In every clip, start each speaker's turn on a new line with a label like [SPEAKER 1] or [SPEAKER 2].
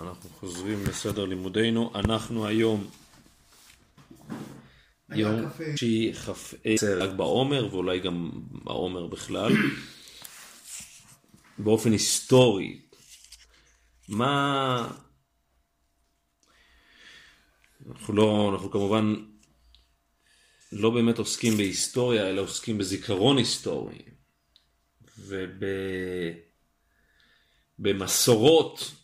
[SPEAKER 1] אנחנו חוזרים לסדר לימודינו. אנחנו היום יום שהיא כ"ה ל"ג בעומר, ואולי גם בעומר בכלל. באופן היסטורי, מה... אנחנו לא, אנחנו כמובן לא באמת עוסקים בהיסטוריה, אלא עוסקים בזיכרון היסטורי. ובמסורות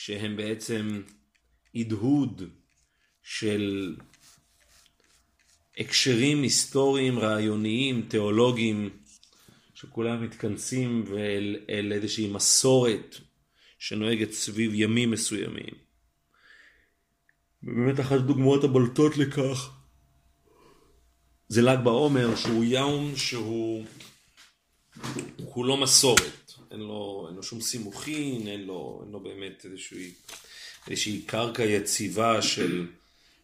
[SPEAKER 1] שהן בעצם הדהוד של הקשרים היסטוריים, רעיוניים, תיאולוגיים, שכולם מתכנסים ואל, אל איזושהי מסורת שנוהגת סביב ימים מסוימים. ובאמת אחת הדוגמאות הבולטות לכך זה ל"ג בעומר, שהוא יום שהוא כולו מסורת. אין לו, אין לו שום סימוכין, אין לו, אין לו באמת איזושהי, איזושהי קרקע יציבה של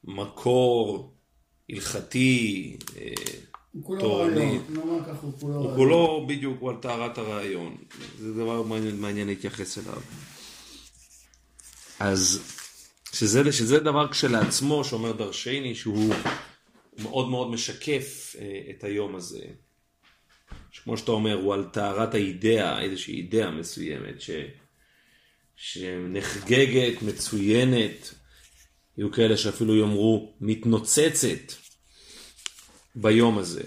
[SPEAKER 1] מקור הלכתי,
[SPEAKER 2] אה, תורני. הוא
[SPEAKER 1] כולו בדיוק, הוא על טהרת הרעיון. זה דבר מעניין, מעניין להתייחס אליו. אז שזה, שזה דבר כשלעצמו שאומר דרשני שהוא מאוד מאוד משקף אה, את היום הזה. שכמו שאתה אומר, הוא על טהרת האידאה, איזושהי אידאה מסוימת, ש... שנחגגת, מצוינת, יהיו כאלה שאפילו יאמרו מתנוצצת ביום הזה.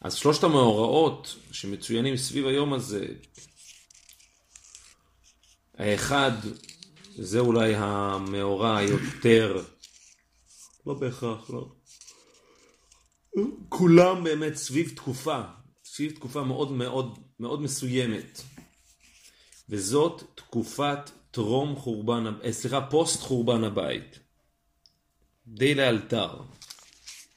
[SPEAKER 1] אז שלושת המאורעות שמצוינים סביב היום הזה, האחד זה אולי המאורע היותר, לא בהכרח, לא. כולם באמת סביב תקופה, סביב תקופה מאוד מאוד מאוד מסוימת. וזאת תקופת טרום חורבן, אה, סליחה, פוסט חורבן הבית. די לאלתר.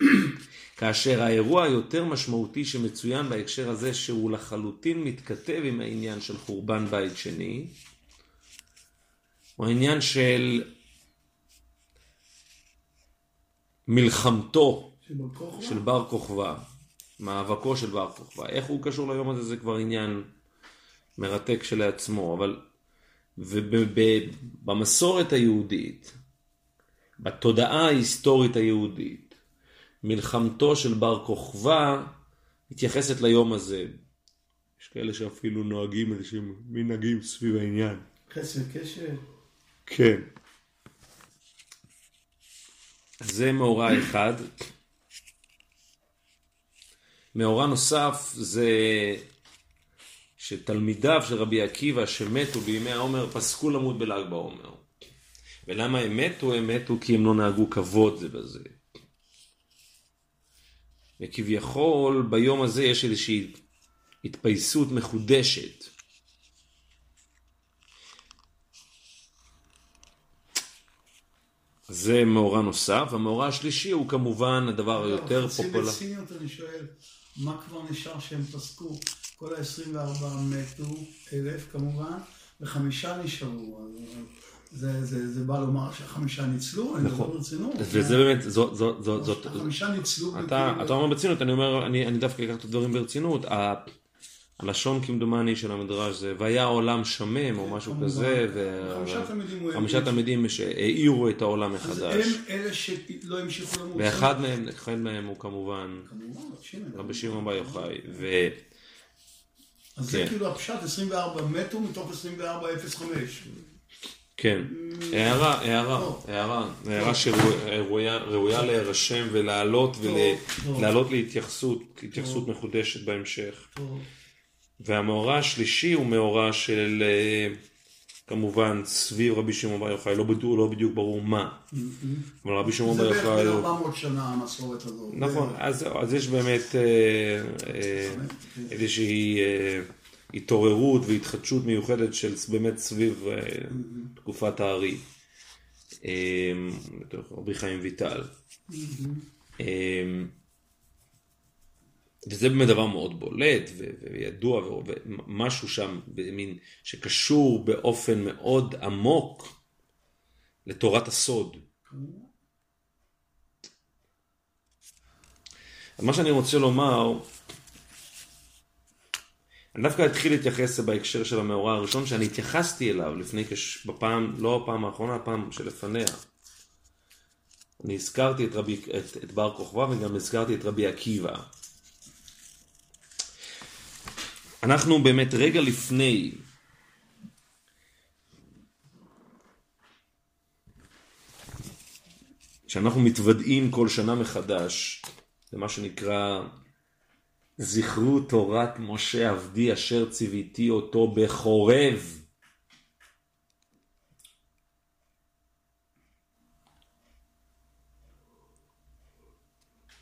[SPEAKER 1] כאשר האירוע היותר משמעותי שמצוין בהקשר הזה, שהוא לחלוטין מתכתב עם העניין של חורבן בית שני, הוא העניין של מלחמתו של בר כוכבא, מאבקו של בר כוכבא. איך הוא קשור ליום הזה זה כבר עניין מרתק שלעצמו, אבל ובמסורת היהודית, בתודעה ההיסטורית היהודית, מלחמתו של בר כוכבא מתייחסת ליום הזה. יש כאלה שאפילו נוהגים איזשהם מנהגים סביב העניין.
[SPEAKER 2] חסר קשר?
[SPEAKER 1] כן. זה מאורע אחד. מאורע נוסף זה שתלמידיו של רבי עקיבא שמתו בימי העומר פסקו למות בל"ג בעומר. ולמה הם מתו? הם מתו כי הם לא נהגו כבוד זה בזה. וכביכול ביום הזה יש איזושהי התפייסות מחודשת. זה מאורע נוסף, המאורע השלישי הוא כמובן הדבר היותר פופולרי.
[SPEAKER 2] מה כבר נשאר שהם פסקו? כל ה-24 מתו, אלף כמובן, וחמישה נשארו. זה, זה, זה בא לומר שהחמישה ניצלו, אני מדבר ברצינות.
[SPEAKER 1] וזה באמת, זאת, זאת, זאת, זאת,
[SPEAKER 2] החמישה ניצלו.
[SPEAKER 1] אתה, אתה אומר ברצינות, אני אומר, אני, אני דווקא אקח את הדברים ברצינות. הלשון כמדומני של המדרש זה והיה העולם שמם או משהו כזה, וחמישה תלמידים שהאירו את העולם מחדש.
[SPEAKER 2] אז הם אלה שלא המשיכו למות.
[SPEAKER 1] ואחד מהם, אחד מהם הוא כמובן רבי שמעון בר יוחאי.
[SPEAKER 2] אז זה כן. כאילו הפשט 24 מתו מתוך 24 05.
[SPEAKER 1] כן, הערה, הערה, הערה, הערה שראויה להירשם ולעלות ולעלות להתייחסות, התייחסות מחודשת בהמשך. והמאורע השלישי הוא מאורע של אה, כמובן סביב רבי שמעון בר יוחאי, לא, לא בדיוק ברור מה.
[SPEAKER 2] אבל רבי שמעון בר יוחאי... זה בערך 400 שנה המסורת הזאת.
[SPEAKER 1] נכון, אז יש באמת אה, אה, איזושהי התעוררות והתחדשות מיוחדת של באמת סביב תקופת הארי. רבי חיים ויטל. וזה באמת דבר מאוד בולט וידוע ומשהו שם במין שקשור באופן מאוד עמוק לתורת הסוד. מה שאני רוצה לומר אני דווקא אתחיל להתייחס בהקשר של המאורע הראשון, שאני התייחסתי אליו לפני כש... בפעם, לא הפעם האחרונה, הפעם שלפניה. אני הזכרתי את, רבי, את, את בר כוכבא וגם הזכרתי את רבי עקיבא. אנחנו באמת רגע לפני שאנחנו מתוודעים כל שנה מחדש למה שנקרא זכרו תורת משה עבדי אשר ציוויתי אותו בחורב.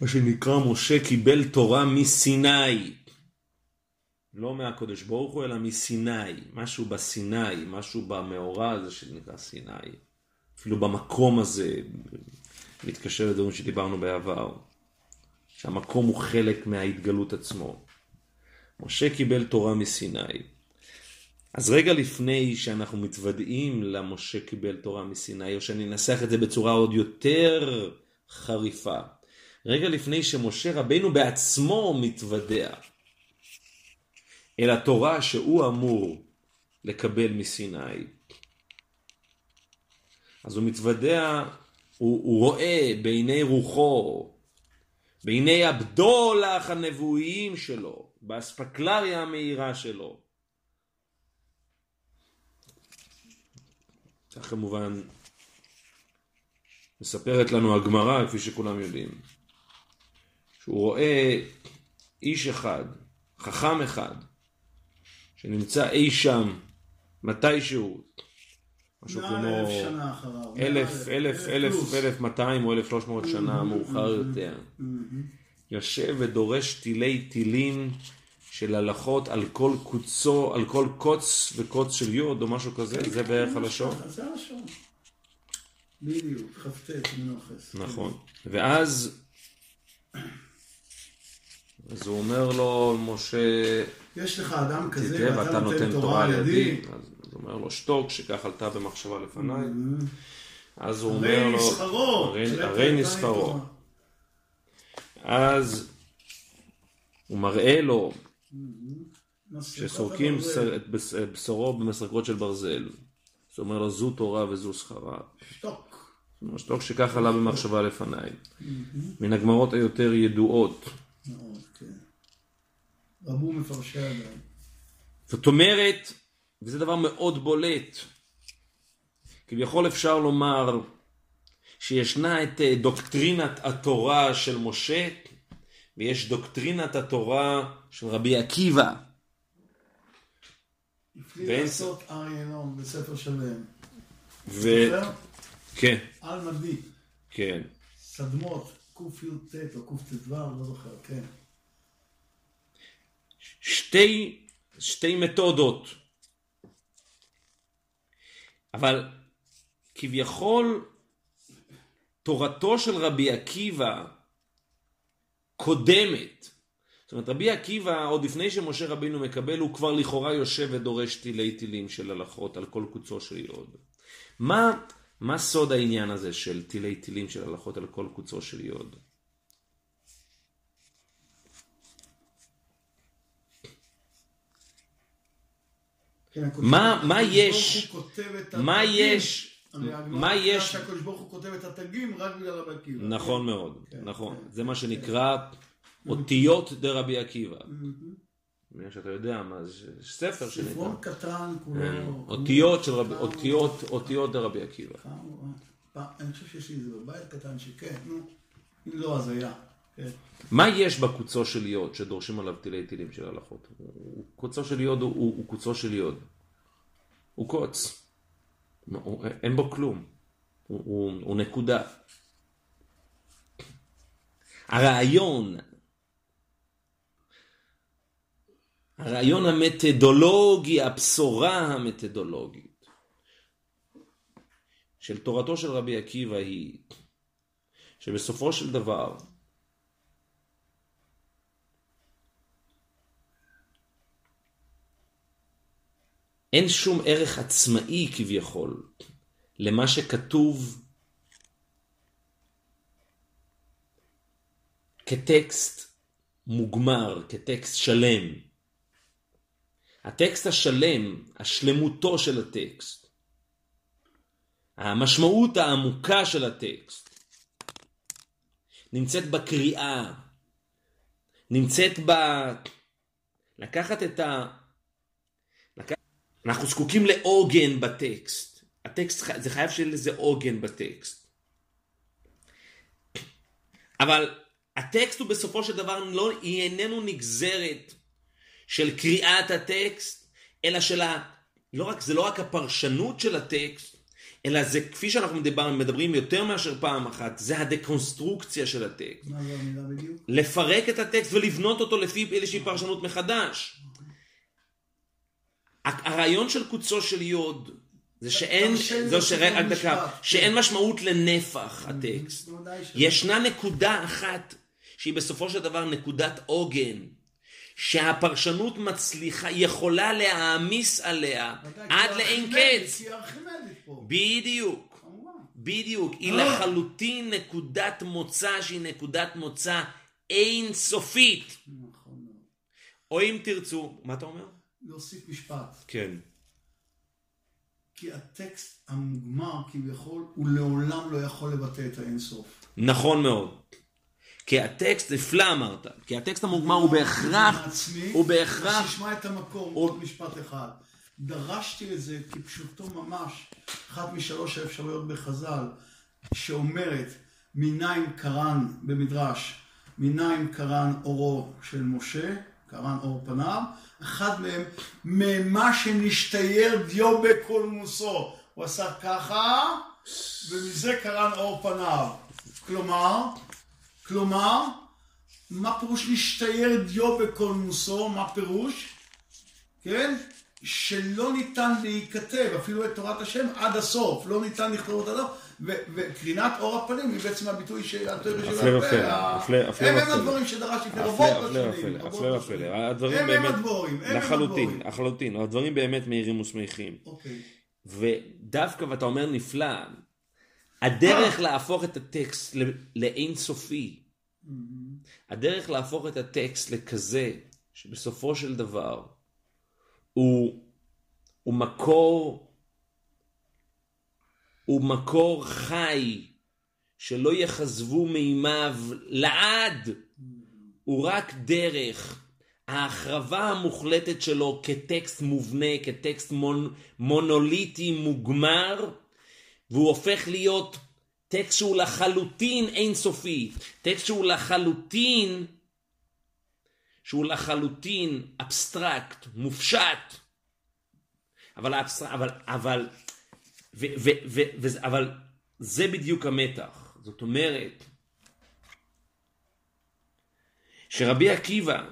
[SPEAKER 1] מה שנקרא משה קיבל תורה מסיני. לא מהקודש ברוך הוא, אלא מסיני. משהו בסיני, משהו במאורע הזה שנקרא סיני. אפילו במקום הזה, מתקשר לדברים שדיברנו בעבר. שהמקום הוא חלק מההתגלות עצמו. משה קיבל תורה מסיני. אז רגע לפני שאנחנו מתוודעים למשה קיבל תורה מסיני, או שאני אנסח את זה בצורה עוד יותר חריפה, רגע לפני שמשה רבנו בעצמו מתוודע אל התורה שהוא אמור לקבל מסיני, אז הוא מתוודע, הוא, הוא רואה בעיני רוחו בעיני הבדולח הנבואיים שלו, באספקלריה המהירה שלו. כך כמובן מספרת לנו הגמרא, כפי שכולם יודעים, שהוא רואה איש אחד, חכם אחד, שנמצא אי שם, מתישהו,
[SPEAKER 2] משהו כמו
[SPEAKER 1] אלף, אלף, אלף, אלף מאתיים או אלף שלוש מאות שנה מאוחר יותר. יושב ודורש תילי תילים של הלכות על כל קוצו, על כל קוץ וקוץ של יוד או משהו כזה, זה בערך הלשון.
[SPEAKER 2] זה הלשון. בדיוק, כ"ט מנוחס.
[SPEAKER 1] נכון. ואז אז הוא אומר לו, משה,
[SPEAKER 2] יש לך אדם כזה ואתה נותן תורה על ידי.
[SPEAKER 1] הוא אומר לו, שתוק, שכך עלתה במחשבה לפניי.
[SPEAKER 2] Mm-hmm.
[SPEAKER 1] אז הוא אומר לו, הרי נסחרו. אז הוא מראה לו
[SPEAKER 2] Mm-hmm.
[SPEAKER 1] שסורקים את בשורו במסרקות של ברזל. זאת אומרת לו, זו תורה וזו שכרה.
[SPEAKER 2] שתוק.
[SPEAKER 1] שתוק שכך עלה במחשבה לפניי. מן הגמרות היותר ידועות.
[SPEAKER 2] מאוד, כן. רבו מפרשי עדיין.
[SPEAKER 1] זאת אומרת, וזה דבר מאוד בולט. כביכול אפשר לומר שישנה את אה, דוקטרינת התורה של משה ויש דוקטרינת התורה של רבי עקיבא.
[SPEAKER 2] הפליא לעשות אריה אלון בספר שלם.
[SPEAKER 1] ו... כן,
[SPEAKER 2] על נביא.
[SPEAKER 1] כן.
[SPEAKER 2] סדמות, קי"ט או קט"ו, לא זוכר, כן.
[SPEAKER 1] שתי, שתי מתודות. אבל כביכול תורתו של רבי עקיבא קודמת. זאת אומרת, רבי עקיבא, עוד לפני שמשה רבינו מקבל, הוא כבר לכאורה יושב ודורש תילי תילים של הלכות על כל קוצו של יוד. מה, מה סוד העניין הזה של תילי תילים של הלכות על כל קוצו של יוד?
[SPEAKER 2] כן,
[SPEAKER 1] מה- מה יש- מה. יש, מה יש,
[SPEAKER 2] שהקדוש ברוך הוא כותב את התגים רק בגלל רבי עקיבא.
[SPEAKER 1] נכון מאוד,
[SPEAKER 2] כן,
[SPEAKER 1] נכון,
[SPEAKER 2] כן.
[SPEAKER 1] זה מה שנקרא אותיות דרבי עקיבא. נראה שאתה יודע מה זה, ספר שנקרא.
[SPEAKER 2] ספרון קטן כולו.
[SPEAKER 1] כן,
[SPEAKER 2] כולו-
[SPEAKER 1] אותיות של רבי, אותיות, אותיות דרבי עקיבא.
[SPEAKER 2] כמה- פעם- אני חושב שיש לי את זה בבית קטן שכן, נו. אם לא, אז היה. כן.
[SPEAKER 1] מה יש בקוצו של יוד שדורשים עליו תילי תילים של הלכות? קוצו של יוד הוא, קוצו של יוד. הוא קוץ. אין בו כלום. הוא נקודה. הרעיון, הרעיון המתודולוגי, הבשורה המתודולוגית של תורתו של רבי עקיבא היא שבסופו של דבר אין שום ערך עצמאי כביכול למה שכתוב כטקסט מוגמר, כטקסט שלם. הטקסט השלם, השלמותו של הטקסט, המשמעות העמוקה של הטקסט, נמצאת בקריאה, נמצאת ב... לקחת את ה... אנחנו זקוקים לעוגן בטקסט. הטקסט, זה חייב שיהיה לזה עוגן בטקסט. אבל הטקסט הוא בסופו של דבר לא, היא איננו נגזרת של קריאת הטקסט, אלא של ה... לא רק, זה לא רק הפרשנות של הטקסט, אלא זה, כפי שאנחנו מדברים, מדברים יותר מאשר פעם אחת, זה הדקונסטרוקציה של הטקסט.
[SPEAKER 2] מה זה המילה בדיוק?
[SPEAKER 1] לפרק את הטקסט ולבנות אותו לפי איזושהי פרשנות מחדש. הרעיון של קוצו של יוד זה שאין,
[SPEAKER 2] תרשה לי
[SPEAKER 1] זו שרק דקה,
[SPEAKER 2] משפט.
[SPEAKER 1] שאין משמעות לנפח הטקסט.
[SPEAKER 2] בוודאי שלא.
[SPEAKER 1] ישנה נקודה אחת שהיא בסופו של דבר נקודת עוגן, שהפרשנות מצליחה, יכולה להעמיס עליה עד לאין קץ. בדיוק. בדיוק, היא
[SPEAKER 2] אה.
[SPEAKER 1] לחלוטין נקודת מוצא שהיא נקודת מוצא אין סופית.
[SPEAKER 2] נכון.
[SPEAKER 1] או אם תרצו, מה אתה אומר?
[SPEAKER 2] להוסיף משפט.
[SPEAKER 1] כן.
[SPEAKER 2] כי הטקסט המוגמר כביכול, הוא לעולם לא יכול לבטא את האינסוף.
[SPEAKER 1] נכון מאוד. כי הטקסט, נפלא אמרת, כי הטקסט המוגמר הוא בהכרח, הוא בהכרח,
[SPEAKER 2] שישמע את המקום,
[SPEAKER 1] הוא-
[SPEAKER 2] עוד משפט אחד. דרשתי את זה כפשוטו ממש, אחת משלוש האפשרויות בחז"ל, שאומרת, מניין קרן במדרש, מניין קרן אורו של משה, קרן אור פניו, אחד מהם, ממה שנשתייר דיו בקולמוסו. הוא עשה ככה, ומזה קרן אור פניו. כלומר, כלומר, מה פירוש להשתייר דיו בקולמוסו? מה פירוש? כן? שלא ניתן להיכתב, אפילו את תורת השם עד הסוף, לא ניתן לכתוב אותה, ו- וקרינת אור הפנים היא בעצם הביטוי של התואר של
[SPEAKER 1] הפלא ופלא,
[SPEAKER 2] הם הם
[SPEAKER 1] ופלא.
[SPEAKER 2] הדברים שדרש לפני רבות
[SPEAKER 1] הפלא
[SPEAKER 2] בשנים.
[SPEAKER 1] הפלא. הפלא, הדברים
[SPEAKER 2] הם הם
[SPEAKER 1] באמת,
[SPEAKER 2] הדבורים, הם הם
[SPEAKER 1] לחלוטין. לחלוטין, הדברים באמת מהירים ושמחים.
[SPEAKER 2] אוקיי.
[SPEAKER 1] ודווקא, ואתה אומר נפלא, הדרך להפוך את הטקסט ל- לאין סופי, הדרך להפוך את הטקסט לכזה, שבסופו של דבר הוא, הוא מקור, הוא מקור חי, שלא יחזבו מימיו לעד, הוא רק דרך. ההחרבה המוחלטת שלו כטקסט מובנה, כטקסט מונ, מונוליטי מוגמר, והוא הופך להיות טקסט שהוא לחלוטין אינסופי, טקסט שהוא לחלוטין, שהוא לחלוטין אבסטרקט, מופשט, אבל, האבסטרק, אבל, אבל, ו, ו, ו, ו, אבל זה בדיוק המתח, זאת אומרת, שרבי עקיבא,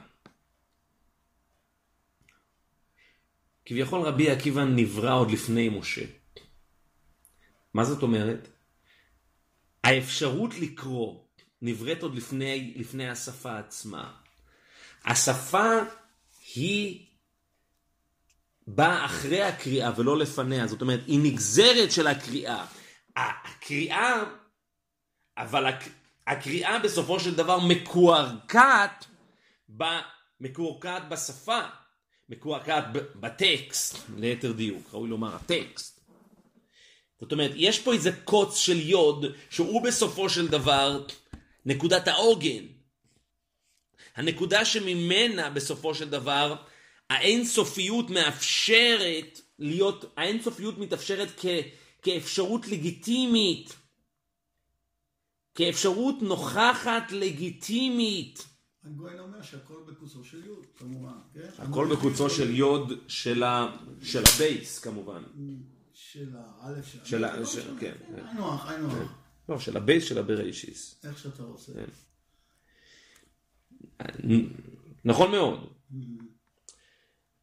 [SPEAKER 1] כביכול רבי עקיבא נברא עוד לפני משה. מה זאת אומרת? האפשרות לקרוא נבראת עוד לפני, לפני השפה עצמה. השפה היא באה אחרי הקריאה ולא לפניה, זאת אומרת, היא נגזרת של הקריאה. הקריאה, אבל הק- הקריאה בסופו של דבר מקועקעת, ב- מקועקעת בשפה, מקועקעת ב- בטקסט, ליתר דיוק, ראוי לומר הטקסט. זאת אומרת, יש פה איזה קוץ של יוד, שהוא בסופו של דבר נקודת העוגן. הנקודה שממנה בסופו של דבר האינסופיות מאפשרת להיות, האינסופיות מתאפשרת כ, כאפשרות לגיטימית, כאפשרות נוכחת לגיטימית.
[SPEAKER 2] הגויין אומר שהכל בקוצו של יוד, כמובן, כן?
[SPEAKER 1] הכל בקוצו של יוד של, ה, של הבייס כמובן.
[SPEAKER 2] של האלף של...
[SPEAKER 1] של ה- של-
[SPEAKER 2] משנה.
[SPEAKER 1] כן, כן.
[SPEAKER 2] היינו היינו.
[SPEAKER 1] לא, של הבייס של הבראשיס.
[SPEAKER 2] איך שאתה רוצה.
[SPEAKER 1] נכון מאוד.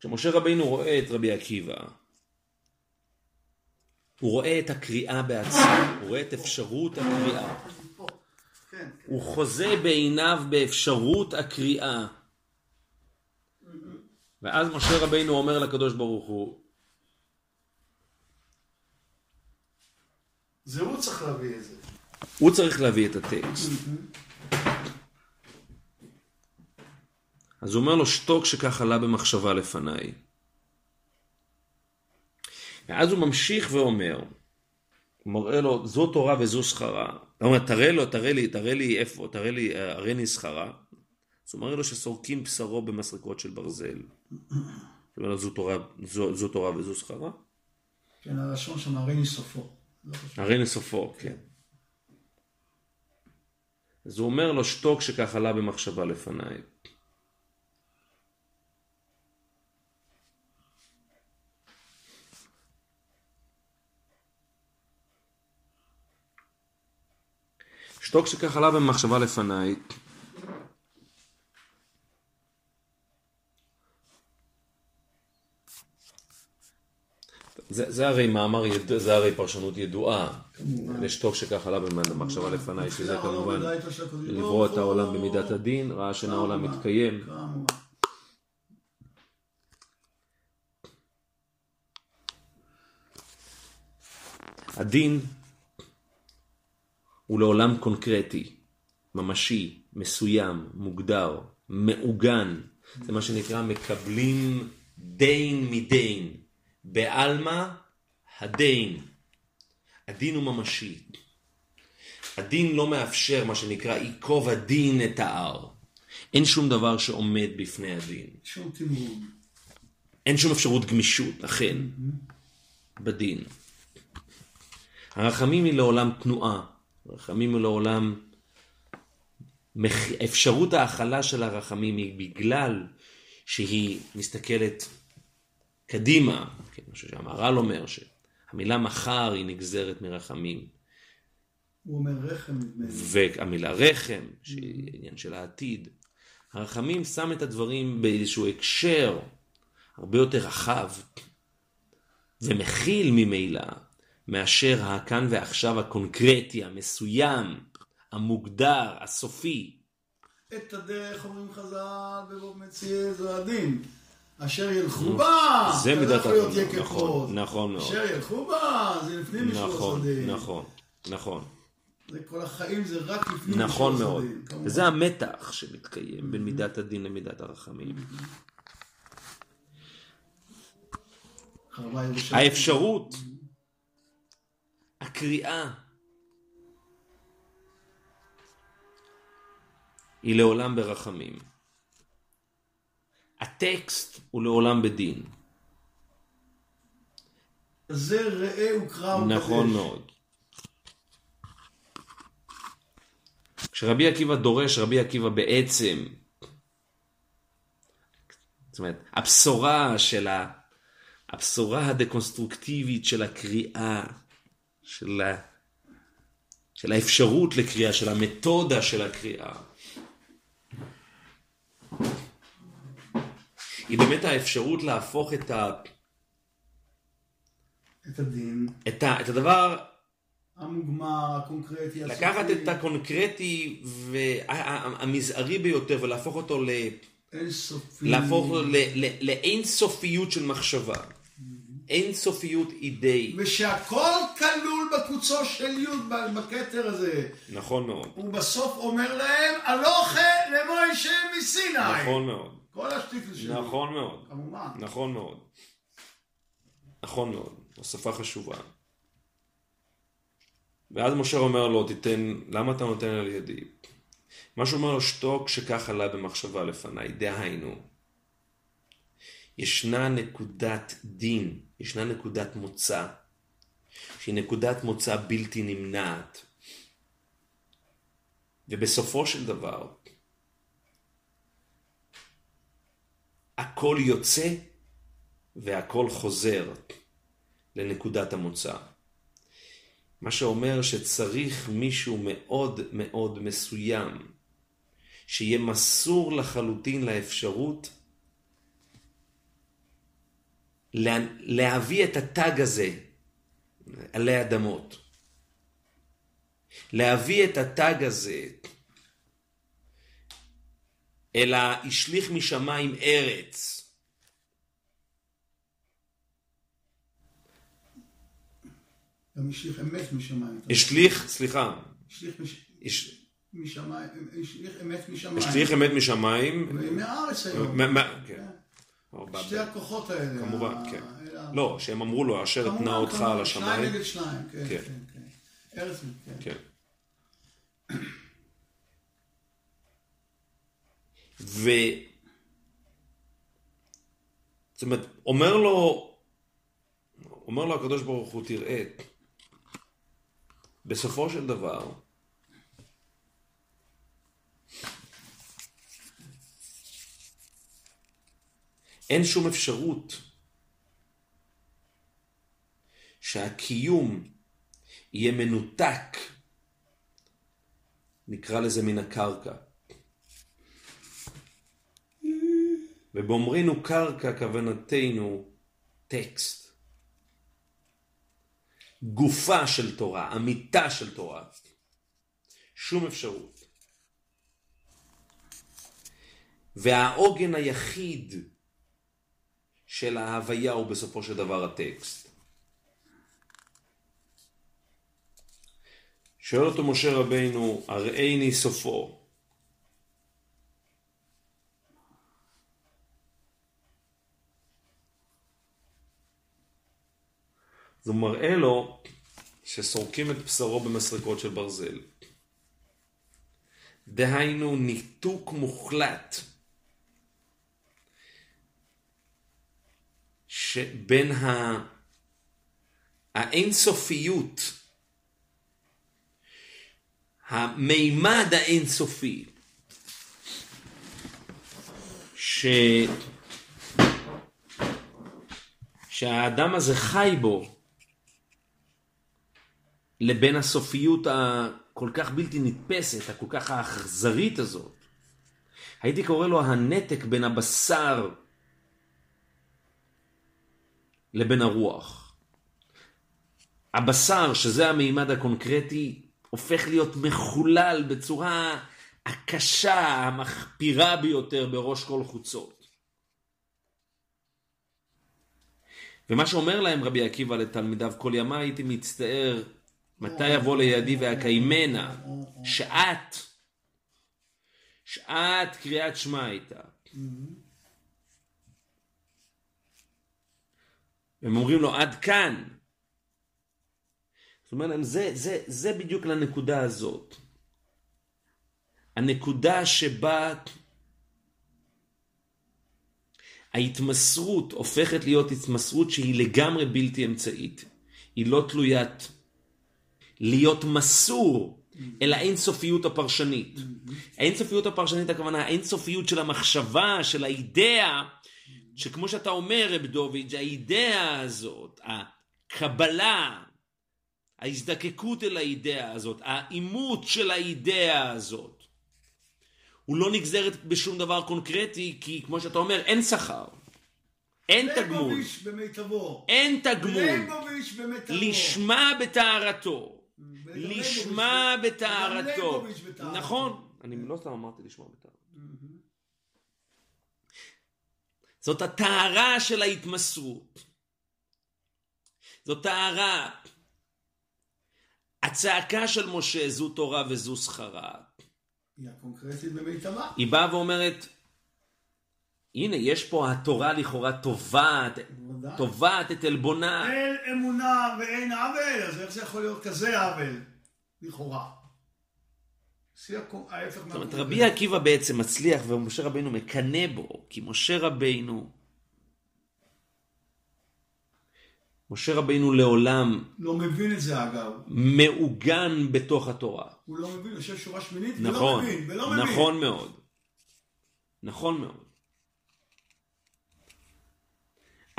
[SPEAKER 1] כשמשה רבינו רואה את רבי עקיבא, הוא רואה את הקריאה בעצמה, הוא רואה את אפשרות הקריאה.
[SPEAKER 2] כן,
[SPEAKER 1] הוא חוזה בעיניו באפשרות הקריאה. ואז משה רבינו אומר לקדוש ברוך הוא,
[SPEAKER 2] זה הוא צריך להביא את זה.
[SPEAKER 1] הוא צריך להביא את הטקסט. אז הוא אומר לו, שתוק שכך עלה במחשבה לפניי. ואז הוא ממשיך ואומר, הוא מראה לו, זו תורה וזו שכרה. הוא אומר, תראה לו, תראה לי, תראה לי איפה, תראה לי, הרי לי שכרה. אז הוא מראה לו שסורקים בשרו במסרקות של ברזל. הוא אומר לו, זו תורה, זו, זו תורה וזו שכרה?
[SPEAKER 2] כן, הלשון שם, הרי לי סופו. לא
[SPEAKER 1] הרי לסופו, כן. אז הוא אומר לו, שתוק שכך עלה במחשבה לפניי. שתוק שכך עלה במחשבה לפניי. זה, זה הרי מאמר, ידוע, זה הרי פרשנות ידועה, לשתוק שכך עלה במחשבה לפניי, שזה כמובן לברוא את העולם במידת הדין, ראה שאין העולם מתקיים. הדין הוא לעולם קונקרטי, ממשי, מסוים, מוגדר, מעוגן. זה מה שנקרא מקבלים דין מדין. בעלמא הדין. הדין הוא ממשי. הדין לא מאפשר מה שנקרא ייקוב הדין את ההר. אין שום דבר שעומד בפני הדין.
[SPEAKER 2] שום תמרון.
[SPEAKER 1] אין שום אפשרות גמישות, אכן, בדין. הרחמים היא לעולם תנועה. הרחמים היא לעולם... אפשרות ההכלה של הרחמים היא בגלל שהיא מסתכלת קדימה, כן, מה שהמהר"ל אומר, שהמילה מחר היא נגזרת מרחמים.
[SPEAKER 2] הוא אומר רחם.
[SPEAKER 1] והמילה רחם, שהיא עניין של העתיד. הרחמים שם את הדברים באיזשהו הקשר הרבה יותר רחב ומכיל ממילא מאשר הכאן ועכשיו הקונקרטי, המסוים, המוגדר, הסופי.
[SPEAKER 2] את הדרך אומרים חז"ל ובו מציע זו הדין. אשר ילכו בה,
[SPEAKER 1] זה מידת
[SPEAKER 2] הדין.
[SPEAKER 1] נכון, נכון מאוד.
[SPEAKER 2] אשר ילכו בה, זה לפנים משורת
[SPEAKER 1] נכון,
[SPEAKER 2] הדין.
[SPEAKER 1] נכון, נכון.
[SPEAKER 2] זה כל החיים זה רק לפנים
[SPEAKER 1] נכון
[SPEAKER 2] משורת
[SPEAKER 1] מאוד.
[SPEAKER 2] הדין. כמובן.
[SPEAKER 1] וזה המתח שמתקיים בין מידת הדין למידת הרחמים. האפשרות, הקריאה, היא לעולם ברחמים. הטקסט הוא לעולם בדין.
[SPEAKER 2] זה ראה וקרא וקדש.
[SPEAKER 1] נכון מאוד. כשרבי עקיבא דורש, רבי עקיבא בעצם, זאת אומרת, הבשורה של ה... הבשורה הדקונסטרוקטיבית של הקריאה, של, ה... של האפשרות לקריאה, של המתודה של הקריאה, היא באמת האפשרות להפוך את, ה...
[SPEAKER 2] את הדין,
[SPEAKER 1] את, ה... את הדבר
[SPEAKER 2] המוגמר, הקונקרטי,
[SPEAKER 1] לקחת
[SPEAKER 2] הסופי,
[SPEAKER 1] את הקונקרטי והמזערי ביותר ולהפוך אותו ל...
[SPEAKER 2] אינסופי.
[SPEAKER 1] להפוך אותו ל- ל- לאין סופיות של מחשבה. אין סופיות אידאי.
[SPEAKER 2] ושהכל כלול בקוצו של י' בכתר הזה.
[SPEAKER 1] נכון מאוד.
[SPEAKER 2] הוא בסוף אומר להם, הלוכה למוישה מסיני.
[SPEAKER 1] נכון מאוד.
[SPEAKER 2] כל השטיפל שלו.
[SPEAKER 1] נכון מאוד.
[SPEAKER 2] כמובן.
[SPEAKER 1] נכון מאוד. נכון מאוד. הוספה חשובה. ואז משה אומר לו, תיתן, למה אתה נותן על ידי? מה שהוא אומר לו, שתוק שכך עלה במחשבה לפניי, דהיינו, ישנה נקודת דין, ישנה נקודת מוצא, שהיא נקודת מוצא בלתי נמנעת. ובסופו של דבר, הכל יוצא והכל חוזר לנקודת המוצא. מה שאומר שצריך מישהו מאוד מאוד מסוים, שיהיה מסור לחלוטין לאפשרות לה, להביא את התג הזה עלי אדמות. להביא את התג הזה אלא השליך משמיים ארץ.
[SPEAKER 2] גם השליך אמת משמיים.
[SPEAKER 1] השליך, סליחה,
[SPEAKER 2] השליך מש-
[SPEAKER 1] הש-
[SPEAKER 2] משמיים, השליך אמת משמיים.
[SPEAKER 1] השליך אמת משמיים,
[SPEAKER 2] ומהארץ היום.
[SPEAKER 1] מה- כן.
[SPEAKER 2] שתי הכוחות האלה.
[SPEAKER 1] כמובן, כן. לא, שהם אמרו לו, אשר אתנה אותך על
[SPEAKER 2] שניים
[SPEAKER 1] השמיים.
[SPEAKER 2] נגד שניים, כן,
[SPEAKER 1] כן.
[SPEAKER 2] כן, כן. ארץ, כן.
[SPEAKER 1] כן. ו... זאת אומרת, אומר לו, אומר לו הקדוש ברוך הוא, תראה, בסופו של דבר, אין שום אפשרות שהקיום יהיה מנותק, נקרא לזה מן הקרקע. ובאומרנו קרקע כוונתנו טקסט. גופה של תורה, אמיתה של תורה. שום אפשרות. והעוגן היחיד של ההוויה הוא בסופו של דבר הטקסט. שואל אותו משה רבינו, הראיני סופו. אז הוא מראה לו שסורקים את בשרו במסרקות של ברזל. דהיינו ניתוק מוחלט שבין ה... האינסופיות, המימד האינסופי, ש... שהאדם הזה חי בו, לבין הסופיות הכל כך בלתי נתפסת, הכל כך האכזרית הזאת. הייתי קורא לו הנתק בין הבשר לבין הרוח. הבשר, שזה המימד הקונקרטי, הופך להיות מחולל בצורה הקשה, המחפירה ביותר בראש כל חוצות. ומה שאומר להם רבי עקיבא לתלמידיו, כל ימי הייתי מצטער מתי יבוא לידי ואקיימנה, שעת, שעת קריאת שמע הייתה. הם אומרים לו עד כאן. זאת אומרת, זה, זה, זה בדיוק לנקודה הזאת. הנקודה שבה ההתמסרות הופכת להיות התמסרות שהיא לגמרי בלתי אמצעית. היא לא תלוית להיות מסור אל האינסופיות הפרשנית. האינסופיות הפרשנית הכוונה האינסופיות של המחשבה, של האידאה, שכמו שאתה אומר רב דוביץ', האידאה הזאת, הקבלה, ההזדקקות אל האידאה הזאת, האימות של האידאה הזאת, הוא לא נגזרת בשום דבר קונקרטי, כי כמו שאתה אומר, אין שכר. אין תגמול. אין תגמול. לשמה בטהרתו. לשמה
[SPEAKER 2] ליבוביץ'-
[SPEAKER 1] בטהרתו. נכון. אני לא סתם אמרתי לשמה בטהרתו. זאת הטהרה של ההתמסרות. זאת טהרה. הצעקה של משה זו תורה וזו שכרה.
[SPEAKER 2] היא הקונקרטית במיטבה.
[SPEAKER 1] היא באה ואומרת, הנה, יש פה התורה לכאורה תובעת,
[SPEAKER 2] בוודאי.
[SPEAKER 1] תובעת את עלבונה.
[SPEAKER 2] אין אמונה ואין עוול, אז איך זה יכול להיות כזה עוול? לכאורה. ההפך
[SPEAKER 1] זאת אומרת. רבי עקיבא בעצם מצליח ומשה רבינו מקנא בו, כי משה רבינו, משה רבינו לעולם
[SPEAKER 2] לא מבין את זה אגב.
[SPEAKER 1] מעוגן בתוך התורה.
[SPEAKER 2] הוא לא מבין, יושב שורה שמינית
[SPEAKER 1] נכון,
[SPEAKER 2] ולא מבין, ולא מבין.
[SPEAKER 1] נכון מאוד. נכון מאוד.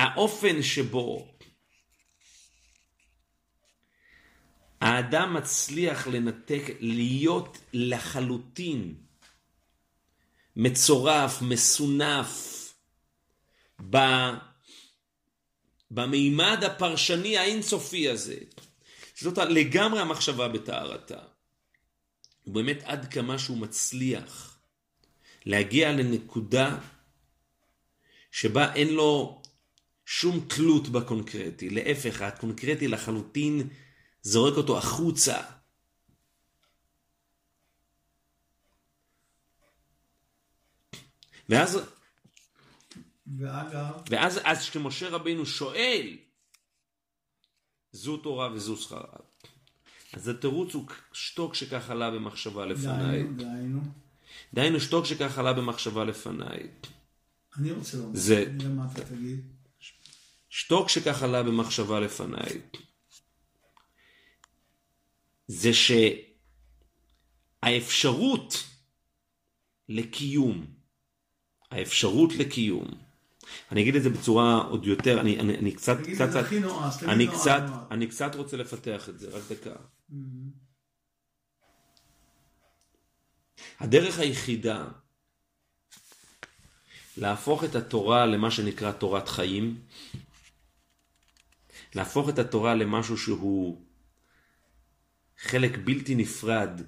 [SPEAKER 1] האופן שבו האדם מצליח לנתק, להיות לחלוטין מצורף, מסונף. במימד הפרשני האינסופי הזה. זאת לגמרי המחשבה בטהרתה. ובאמת עד כמה שהוא מצליח להגיע לנקודה שבה אין לו שום תלות בקונקרטי. להפך, הקונקרטי לחלוטין זורק אותו החוצה. ואז
[SPEAKER 2] ואגב,
[SPEAKER 1] ואז אז כשמשה רבינו שואל, זו תורה וזו שכרה. אז התירוץ הוא שתוק שכך עלה במחשבה לפניי.
[SPEAKER 2] דהיינו, דהיינו,
[SPEAKER 1] דהיינו שתוק שכך עלה במחשבה לפניי.
[SPEAKER 2] אני רוצה לומר,
[SPEAKER 1] זה-
[SPEAKER 2] אני יודע מה אתה תגיד,
[SPEAKER 1] שתוק שכך עלה במחשבה לפניי. זה שהאפשרות לקיום, האפשרות לקיום, אני אגיד את זה בצורה עוד יותר, אני, אני, אני קצת,
[SPEAKER 2] תגיד
[SPEAKER 1] קצת,
[SPEAKER 2] הכי נועז, תגיד
[SPEAKER 1] אני
[SPEAKER 2] נועז,
[SPEAKER 1] קצת,
[SPEAKER 2] נועז.
[SPEAKER 1] אני קצת רוצה לפתח את זה, רק דקה. הדרך היחידה להפוך את התורה למה שנקרא תורת חיים, להפוך את התורה למשהו שהוא חלק בלתי נפרד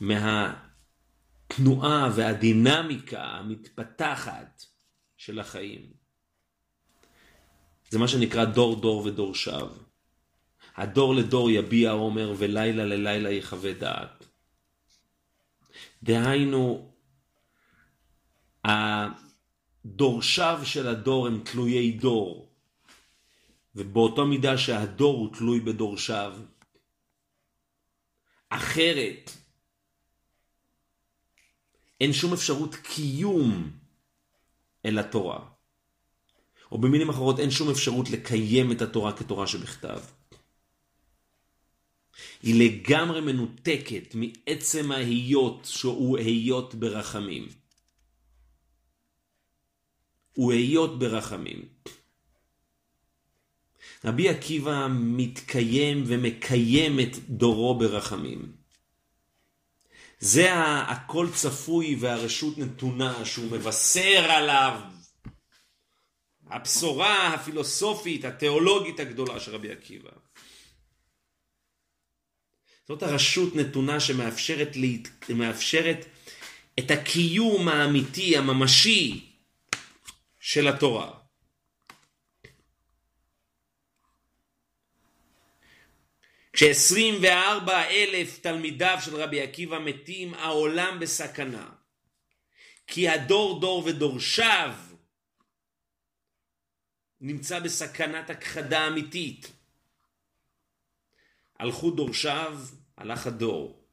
[SPEAKER 1] מהתנועה והדינמיקה המתפתחת של החיים. זה מה שנקרא דור דור ודור שב. הדור לדור יביע עומר ולילה ללילה יחווה דעת. דהיינו, הדורשיו של הדור הם תלויי דור, ובאותו מידה שהדור הוא תלוי בדורשיו. אחרת, אין שום אפשרות קיום אל התורה. או במילים אחרות, אין שום אפשרות לקיים את התורה כתורה שבכתב. היא לגמרי מנותקת מעצם ההיות שהוא היות ברחמים. הוא היות ברחמים. רבי עקיבא מתקיים ומקיים את דורו ברחמים. זה הכל צפוי והרשות נתונה שהוא מבשר עליו. הבשורה הפילוסופית, התיאולוגית הגדולה של רבי עקיבא. זאת הרשות נתונה שמאפשרת להת... מאפשרת את הקיום האמיתי, הממשי של התורה. כש-24 אלף תלמידיו של רבי עקיבא מתים, העולם בסכנה. כי הדור דור ודורשיו נמצא בסכנת הכחדה אמיתית. הלכו דורשיו, הלך הדור.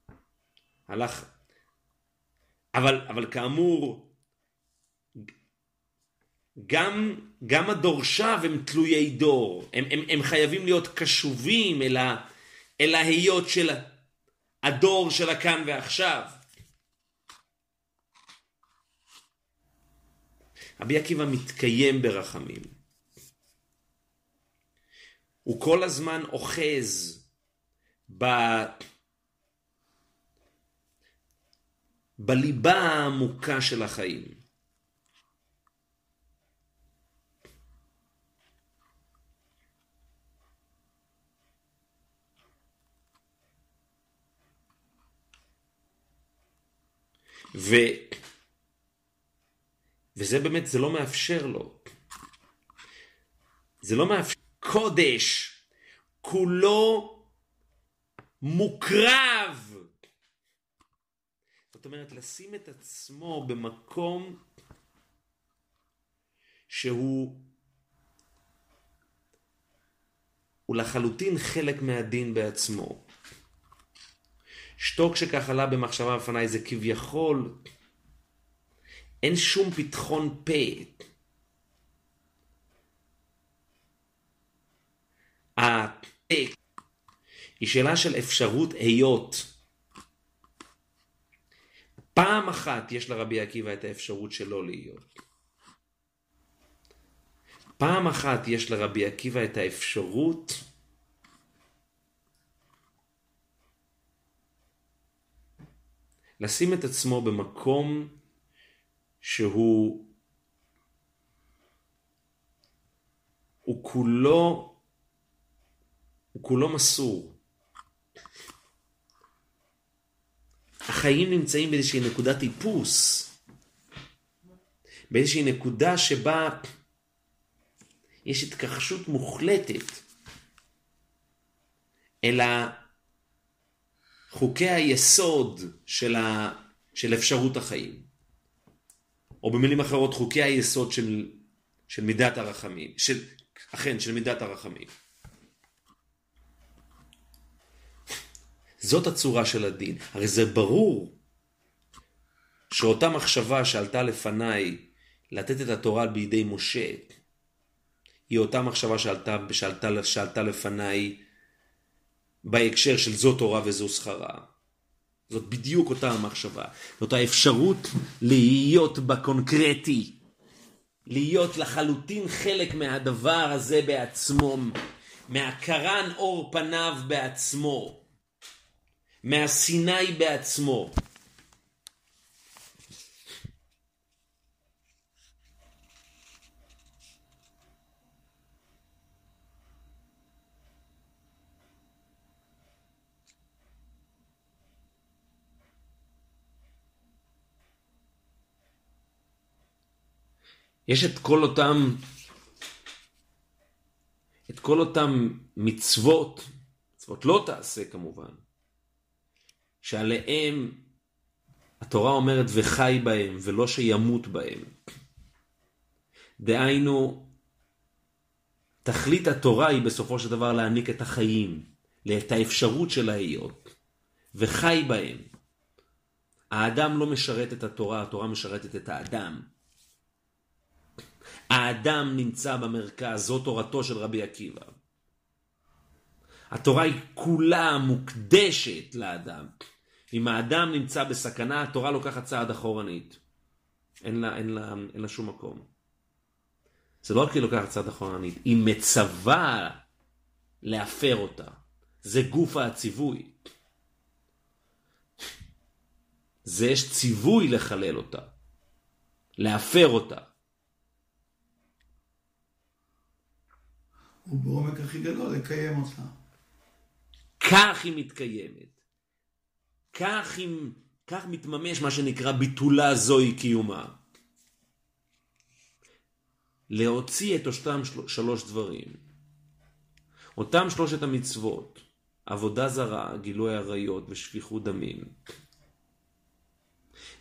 [SPEAKER 1] הלך... אבל, אבל כאמור, גם, גם הדורשיו הם תלויי דור. הם, הם, הם חייבים להיות קשובים אל, ה, אל ההיות של הדור של הכאן ועכשיו. רבי עקיבא מתקיים ברחמים. הוא כל הזמן אוחז ב... בליבה העמוקה של החיים. ו... וזה באמת, זה לא מאפשר לו. זה לא מאפשר. קודש, כולו מוקרב. זאת אומרת, לשים את עצמו במקום שהוא הוא לחלוטין חלק מהדין בעצמו. שתוק שכך עלה במחשבה בפניי זה כביכול אין שום פתחון פה. היא שאלה של אפשרות היות. פעם אחת יש לרבי עקיבא את האפשרות שלא להיות. פעם אחת יש לרבי עקיבא את האפשרות לשים את עצמו במקום שהוא הוא כולו הוא כולו מסור. החיים נמצאים באיזושהי נקודת טיפוס, באיזושהי נקודה שבה יש התכחשות מוחלטת אל חוקי היסוד של, ה... של אפשרות החיים. או במילים אחרות חוקי היסוד של, של מידת הרחמים, של, אכן, של מידת הרחמים. זאת הצורה של הדין. הרי זה ברור שאותה מחשבה שעלתה לפניי לתת את התורה בידי משה, היא אותה מחשבה שעלתה, שעלתה, שעלתה לפניי בהקשר של זו תורה וזו שכרה. זאת בדיוק אותה המחשבה. זאת האפשרות להיות בקונקרטי, להיות לחלוטין חלק מהדבר הזה בעצמו, מהקרן אור פניו בעצמו, מהסיני בעצמו. יש את כל אותם, את כל אותם מצוות, מצוות לא תעשה כמובן, שעליהם התורה אומרת וחי בהם ולא שימות בהם. דהיינו, תכלית התורה היא בסופו של דבר להעניק את החיים, את האפשרות של ההיות, וחי בהם. האדם לא משרת את התורה, התורה משרתת את האדם. האדם נמצא במרכז, זו תורתו של רבי עקיבא. התורה היא כולה מוקדשת לאדם. אם האדם נמצא בסכנה, התורה לוקחת צעד אחורנית. אין לה, אין לה, אין לה שום מקום. זה לא רק היא לוקחת צעד אחורנית, היא מצווה להפר אותה. זה גוף הציווי. זה יש ציווי לחלל אותה, להפר אותה.
[SPEAKER 2] ובעומק הכי גדול לקיים אותה.
[SPEAKER 1] כך היא מתקיימת. כך, היא, כך מתממש מה שנקרא ביטולה זוהי קיומה. להוציא את אותם שלוש דברים. אותם שלושת המצוות, עבודה זרה, גילוי עריות ושפיכות דמים.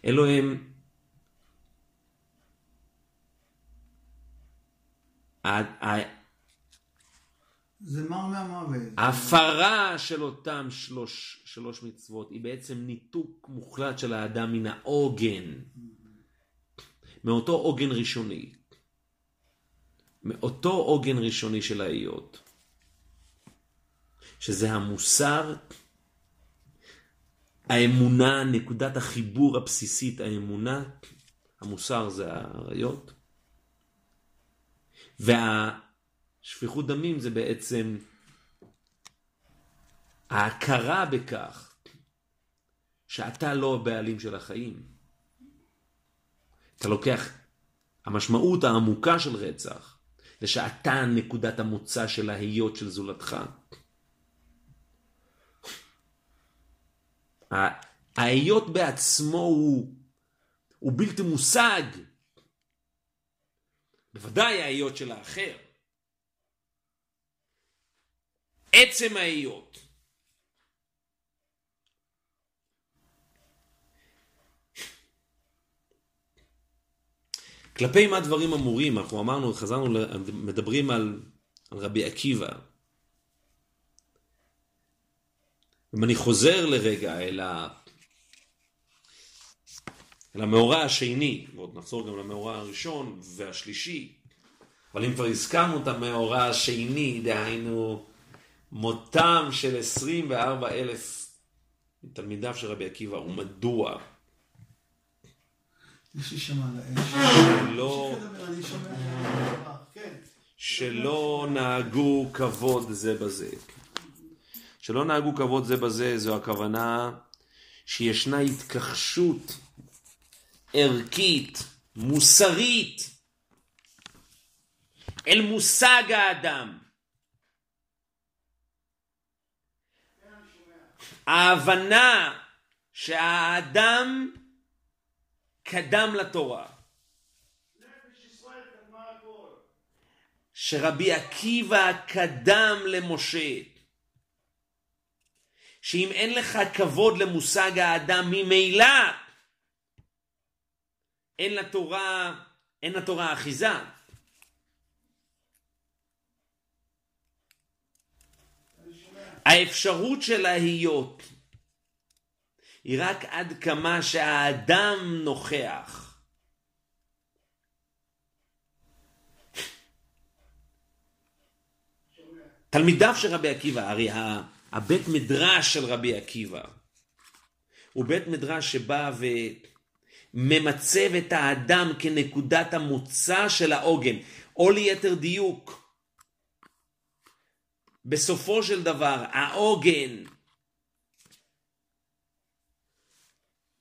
[SPEAKER 1] אלו הם
[SPEAKER 2] זה מר מהמוות.
[SPEAKER 1] ההפרה של אותם שלוש, שלוש מצוות היא בעצם ניתוק מוחלט של האדם מן העוגן. מאותו עוגן ראשוני. מאותו עוגן ראשוני של ההיות. שזה המוסר, האמונה, נקודת החיבור הבסיסית, האמונה, המוסר זה האריות. וה... שפיכות דמים זה בעצם ההכרה בכך שאתה לא הבעלים של החיים. אתה לוקח, המשמעות העמוקה של רצח זה שאתה נקודת המוצא של ההיות של זולתך. ההיות בעצמו הוא, הוא בלתי מושג. בוודאי ההיות של האחר. עצם ההיות. כלפי מה דברים אמורים, אנחנו אמרנו, חזרנו, מדברים על, על רבי עקיבא. אם אני חוזר לרגע אל, ה... אל המאורע השני, ועוד נחזור גם למאורע הראשון והשלישי, אבל אם כבר הזכרנו את המאורע השני, דהיינו מותם של 24 אלף מתלמידיו של רבי עקיבא, ומדוע?
[SPEAKER 2] יש לי שם על האש.
[SPEAKER 1] לא... שלא נהגו כבוד זה בזה. שלא נהגו כבוד זה בזה, זו הכוונה שישנה התכחשות ערכית, מוסרית, אל מושג האדם. ההבנה שהאדם קדם לתורה. שרבי עקיבא קדם למשה. שאם אין לך כבוד למושג האדם ממילא, אין לתורה, אין לתורה אחיזה. האפשרות של להיות היא רק עד כמה שהאדם נוכח. תלמידיו של רבי עקיבא, הרי הבית מדרש של רבי עקיבא הוא בית מדרש שבא וממצב את האדם כנקודת המוצא של העוגן, או ליתר דיוק, בסופו של דבר העוגן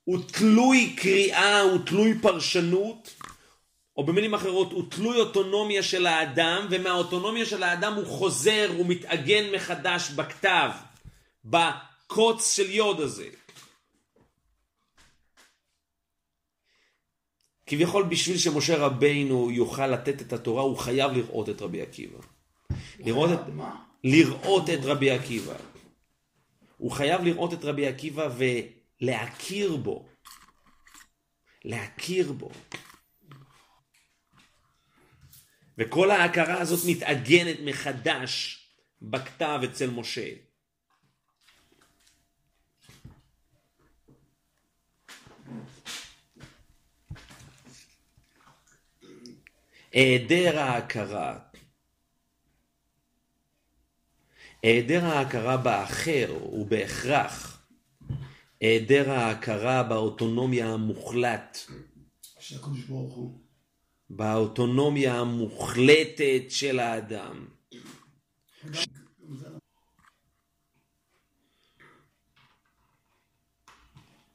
[SPEAKER 1] הוא תלוי קריאה, הוא תלוי פרשנות, או במילים אחרות, הוא תלוי אוטונומיה של האדם, ומהאוטונומיה של האדם הוא חוזר, הוא מתעגן מחדש בכתב, בקוץ של יוד הזה. כביכול בשביל שמשה רבינו יוכל לתת את התורה, הוא חייב לראות את רבי עקיבא. לראות את, לראות את רבי עקיבא. הוא חייב לראות את רבי עקיבא ולהכיר בו. להכיר בו. וכל ההכרה הזאת מתעגנת מחדש בכתב אצל משה. היעדר ההכרה, היעדר ההכרה באחר הוא בהכרח היעדר ההכרה באוטונומיה המוחלט.
[SPEAKER 2] של הקדוש ברוך הוא.
[SPEAKER 1] באוטונומיה המוחלטת של האדם.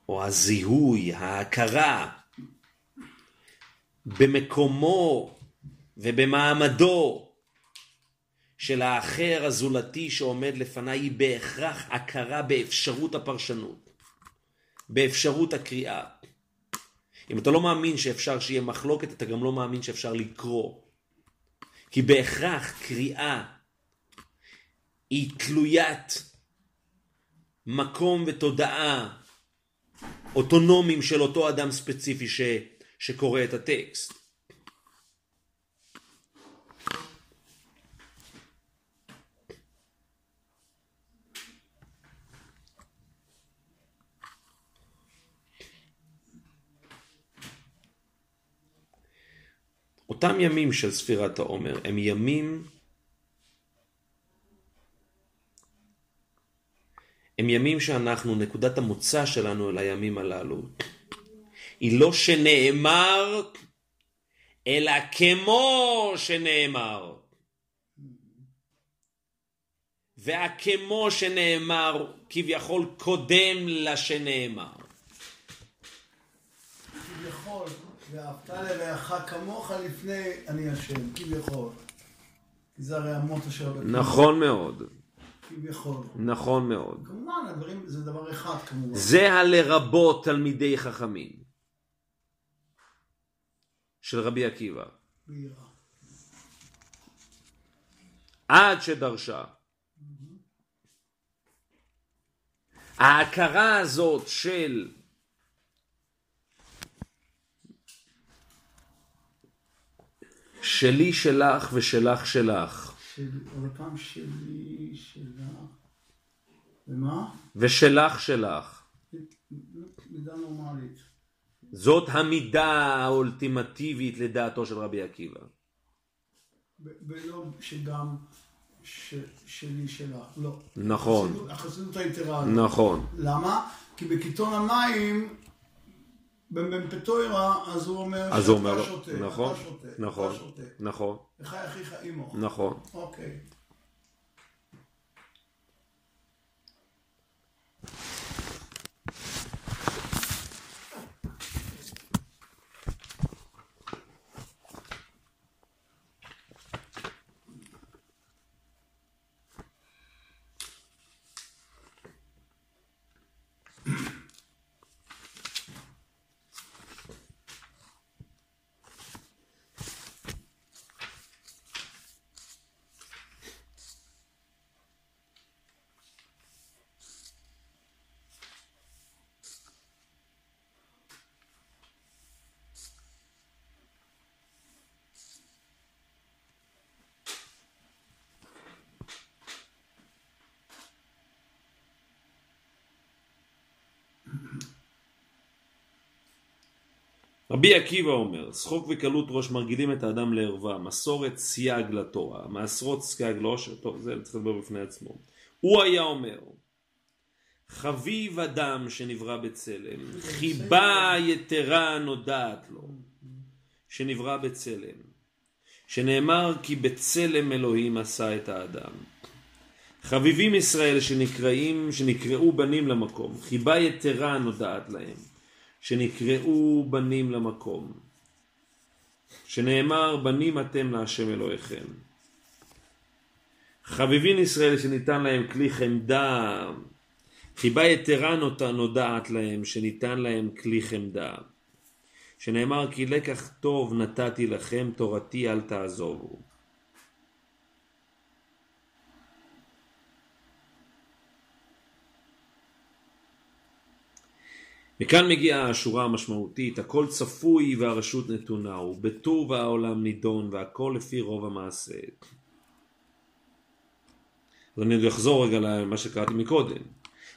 [SPEAKER 1] או הזיהוי, ההכרה במקומו ובמעמדו של האחר הזולתי שעומד לפניי היא בהכרח הכרה באפשרות הפרשנות, באפשרות הקריאה. אם אתה לא מאמין שאפשר שיהיה מחלוקת, אתה גם לא מאמין שאפשר לקרוא. כי בהכרח קריאה היא תלוית מקום ותודעה אוטונומיים של אותו אדם ספציפי ש, שקורא את הטקסט. אותם ימים של ספירת העומר הם ימים הם ימים שאנחנו, נקודת המוצא שלנו אל הימים הללו היא לא שנאמר, אלא כמו שנאמר. והכמו שנאמר כביכול קודם לשנאמר.
[SPEAKER 2] כביכול, ואהבת לרעך כמוך לפני אני השם, כביכול. כי זה הרי המוטו של הבית.
[SPEAKER 1] נכון מאוד,
[SPEAKER 2] כביכול.
[SPEAKER 1] נכון מאוד.
[SPEAKER 2] כמובן, הדברים, זה דבר אחד כמובן.
[SPEAKER 1] זה הלרבות תלמידי חכמים של רבי עקיבא.
[SPEAKER 2] ביראה.
[SPEAKER 1] עד שדרשה. ההכרה הזאת של שלי שלך ושלך שלך
[SPEAKER 2] של, שלי, שלך. ומה?
[SPEAKER 1] ושלך שלך
[SPEAKER 2] מידה נורמלית.
[SPEAKER 1] זאת המידה האולטימטיבית לדעתו של רבי עקיבא.
[SPEAKER 2] ולא שגם ש, שלי, שלך. לא.
[SPEAKER 1] נכון,
[SPEAKER 2] החסידות- היתרה.
[SPEAKER 1] נכון,
[SPEAKER 2] למה? כי בקיתון המים, במפטוירה, אז הוא אומר
[SPEAKER 1] אז הוא אומר נכון, נכון. נכון,
[SPEAKER 2] וחי אחיך עמו.
[SPEAKER 1] נכון.
[SPEAKER 2] אוקיי.
[SPEAKER 1] רבי עקיבא אומר, שחוק וקלות ראש מרגילים את האדם לערווה, מסורת סייג לתורה, מעשרות סייג לעושר, טוב, זה צריך לדבר בפני עצמו. הוא היה אומר, חביב אדם שנברא בצלם, חיבה יתרה נודעת לו, שנברא בצלם, שנאמר כי בצלם אלוהים עשה את האדם. חביבים ישראל שנקראים, שנקראו בנים למקום, חיבה יתרה נודעת להם, שנקראו בנים למקום, שנאמר בנים אתם להשם אלוהיכם. חביבין ישראל שניתן להם כלי חמדה, חיבה יתרה נודעת להם שניתן להם כלי חמדה. שנאמר כי לקח טוב נתתי לכם תורתי אל תעזובו. מכאן מגיעה השורה המשמעותית, הכל צפוי והרשות נתונה, ובטוב העולם נידון והכל לפי רוב המעשה. אז אני אחזור רגע למה שקראתי מקודם.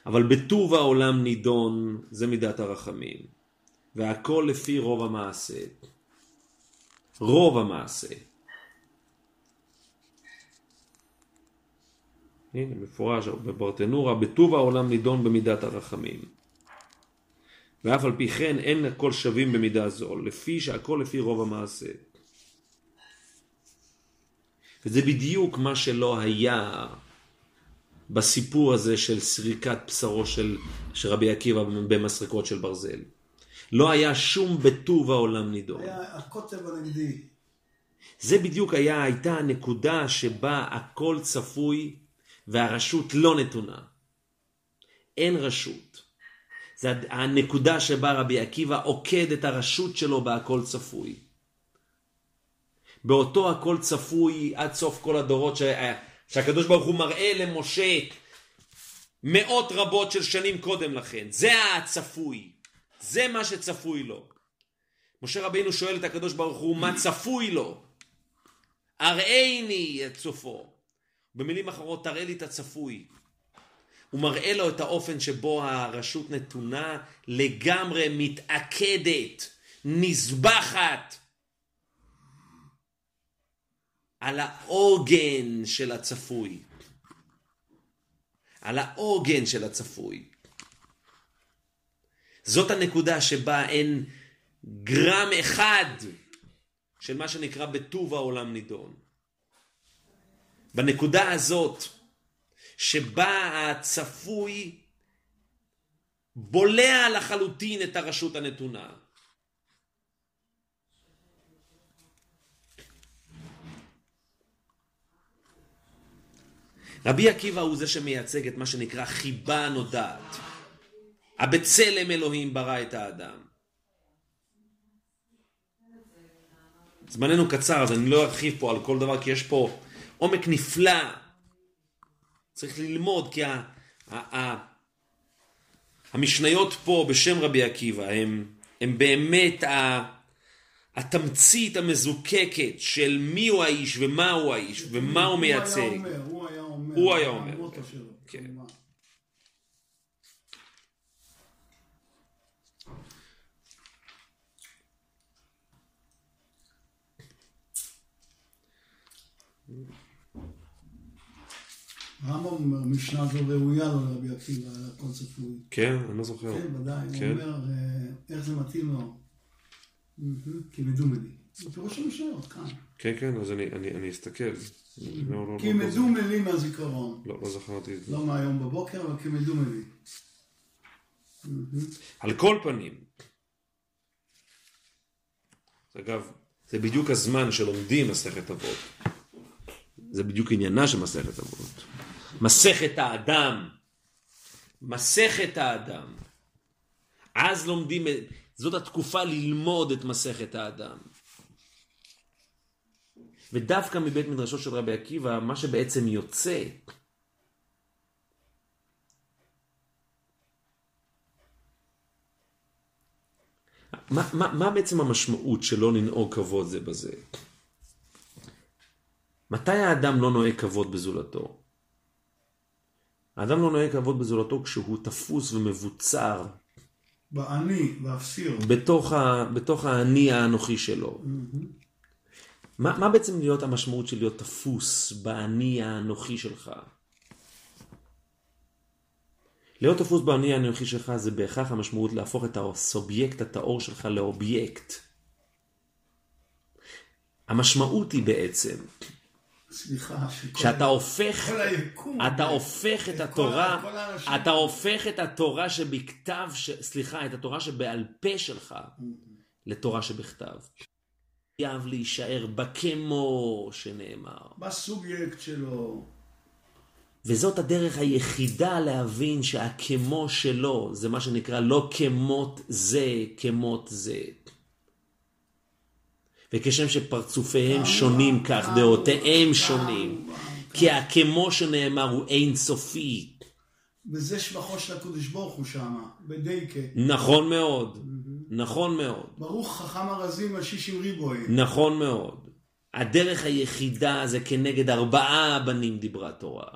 [SPEAKER 1] אבל בטוב העולם נידון זה מידת הרחמים, והכל לפי רוב המעשה. רוב המעשה. הנה, מפורש בברטנורה, בטוב העולם נידון במידת הרחמים. ואף על פי כן אין הכל שווים במידה זו, לפי שהכל לפי רוב המעשה. וזה בדיוק מה שלא היה בסיפור הזה של סריקת בשרו של, של רבי עקיבא במסרקות של ברזל. לא היה שום בטוב העולם נידון.
[SPEAKER 2] היה הקוטב הנגדי.
[SPEAKER 1] זה בדיוק היה, הייתה הנקודה שבה הכל צפוי והרשות לא נתונה. אין רשות. זה הנקודה שבה רבי עקיבא עוקד את הרשות שלו בהכל צפוי. באותו הכל צפוי עד סוף כל הדורות ש... שהקדוש ברוך הוא מראה למשה מאות רבות של שנים קודם לכן. זה הצפוי. זה מה שצפוי לו. משה רבינו שואל את הקדוש ברוך הוא מה צפוי לו. הראיני את סופו. במילים אחרות תראה לי את הצפוי. הוא מראה לו את האופן שבו הרשות נתונה לגמרי מתעקדת, נזבחת על העוגן של הצפוי. על העוגן של הצפוי. זאת הנקודה שבה אין גרם אחד של מה שנקרא בטוב העולם נידון. בנקודה הזאת, שבה הצפוי בולע לחלוטין את הרשות הנתונה. רבי עקיבא הוא זה שמייצג את מה שנקרא חיבה נודעת. הבצלם אלוהים ברא את האדם. זמננו קצר אז אני לא ארחיב פה על כל דבר כי יש פה עומק נפלא. צריך ללמוד כי ה, ה, ה, המשניות פה בשם רבי עקיבא הם, הם באמת ה, התמצית המזוקקת של מי הוא האיש ומה הוא האיש ומה הוא מייצג.
[SPEAKER 2] הוא היה אומר,
[SPEAKER 1] הוא היה אומר,
[SPEAKER 2] המוטו
[SPEAKER 1] כן,
[SPEAKER 2] שלו,
[SPEAKER 1] כן.
[SPEAKER 2] כמובן. הרמב"ם אומר, משנה זו ראויה לו לרבי עקיבא, על הכל צפוי.
[SPEAKER 1] כן, אני לא זוכר.
[SPEAKER 2] כן, ודאי, הוא
[SPEAKER 1] כן.
[SPEAKER 2] אומר, אה, איך זה מתאים לו. מהמם, כי מדומני. בפירוש המשנות, כאן.
[SPEAKER 1] כן, כן, אז אני, אני, אני אסתכל. לא, לא,
[SPEAKER 2] כי
[SPEAKER 1] לא, לא,
[SPEAKER 2] מדומני מהזיכרון.
[SPEAKER 1] לא, לא זכרתי את זה.
[SPEAKER 2] לא מהיום בבוקר, אבל כי מדומני. מהמם.
[SPEAKER 1] על כל פנים, אגב, זה בדיוק הזמן שלומדים מסכת אבות. זה בדיוק עניינה של מסכת אבות. מסכת האדם. מסכת האדם. אז לומדים, זאת התקופה ללמוד את מסכת האדם. ודווקא מבית מדרשו של רבי עקיבא, מה שבעצם יוצא, מה, מה, מה בעצם המשמעות שלא לנהוג כבוד זה בזה? מתי האדם לא נוהג כבוד בזולתו? האדם לא נוהג כבוד בזולתו כשהוא תפוס ומבוצר
[SPEAKER 2] באני, באפסיר.
[SPEAKER 1] בתוך, ה, בתוך האני האנוכי שלו. מה, מה בעצם להיות המשמעות של להיות תפוס באני האנוכי שלך? להיות תפוס באני האנוכי שלך זה בהכרח המשמעות להפוך את הסובייקט הטהור שלך לאובייקט. המשמעות היא בעצם
[SPEAKER 2] סליחה.
[SPEAKER 1] שאתה הופך. אתה הופך את התורה. אתה הופך את התורה שבכתב, סליחה, את התורה שבעל פה שלך לתורה שבכתב. חייב להישאר בכמו שנאמר.
[SPEAKER 2] בסובייקט שלו.
[SPEAKER 1] וזאת הדרך היחידה להבין שהכמו שלו זה מה שנקרא לא כמות זה, כמות זה. וכשם שפרצופיהם שונים כך דעותיהם שונים. כי הכמו שנאמר הוא אין סופי.
[SPEAKER 2] וזה שבחו של הקדוש ברוך הוא שמה, בדייקה.
[SPEAKER 1] נכון מאוד, נכון מאוד,
[SPEAKER 2] ברוך חכם ארזים על שישים ריבוי.
[SPEAKER 1] נכון מאוד. הדרך היחידה זה כנגד ארבעה בנים דיברה תורה.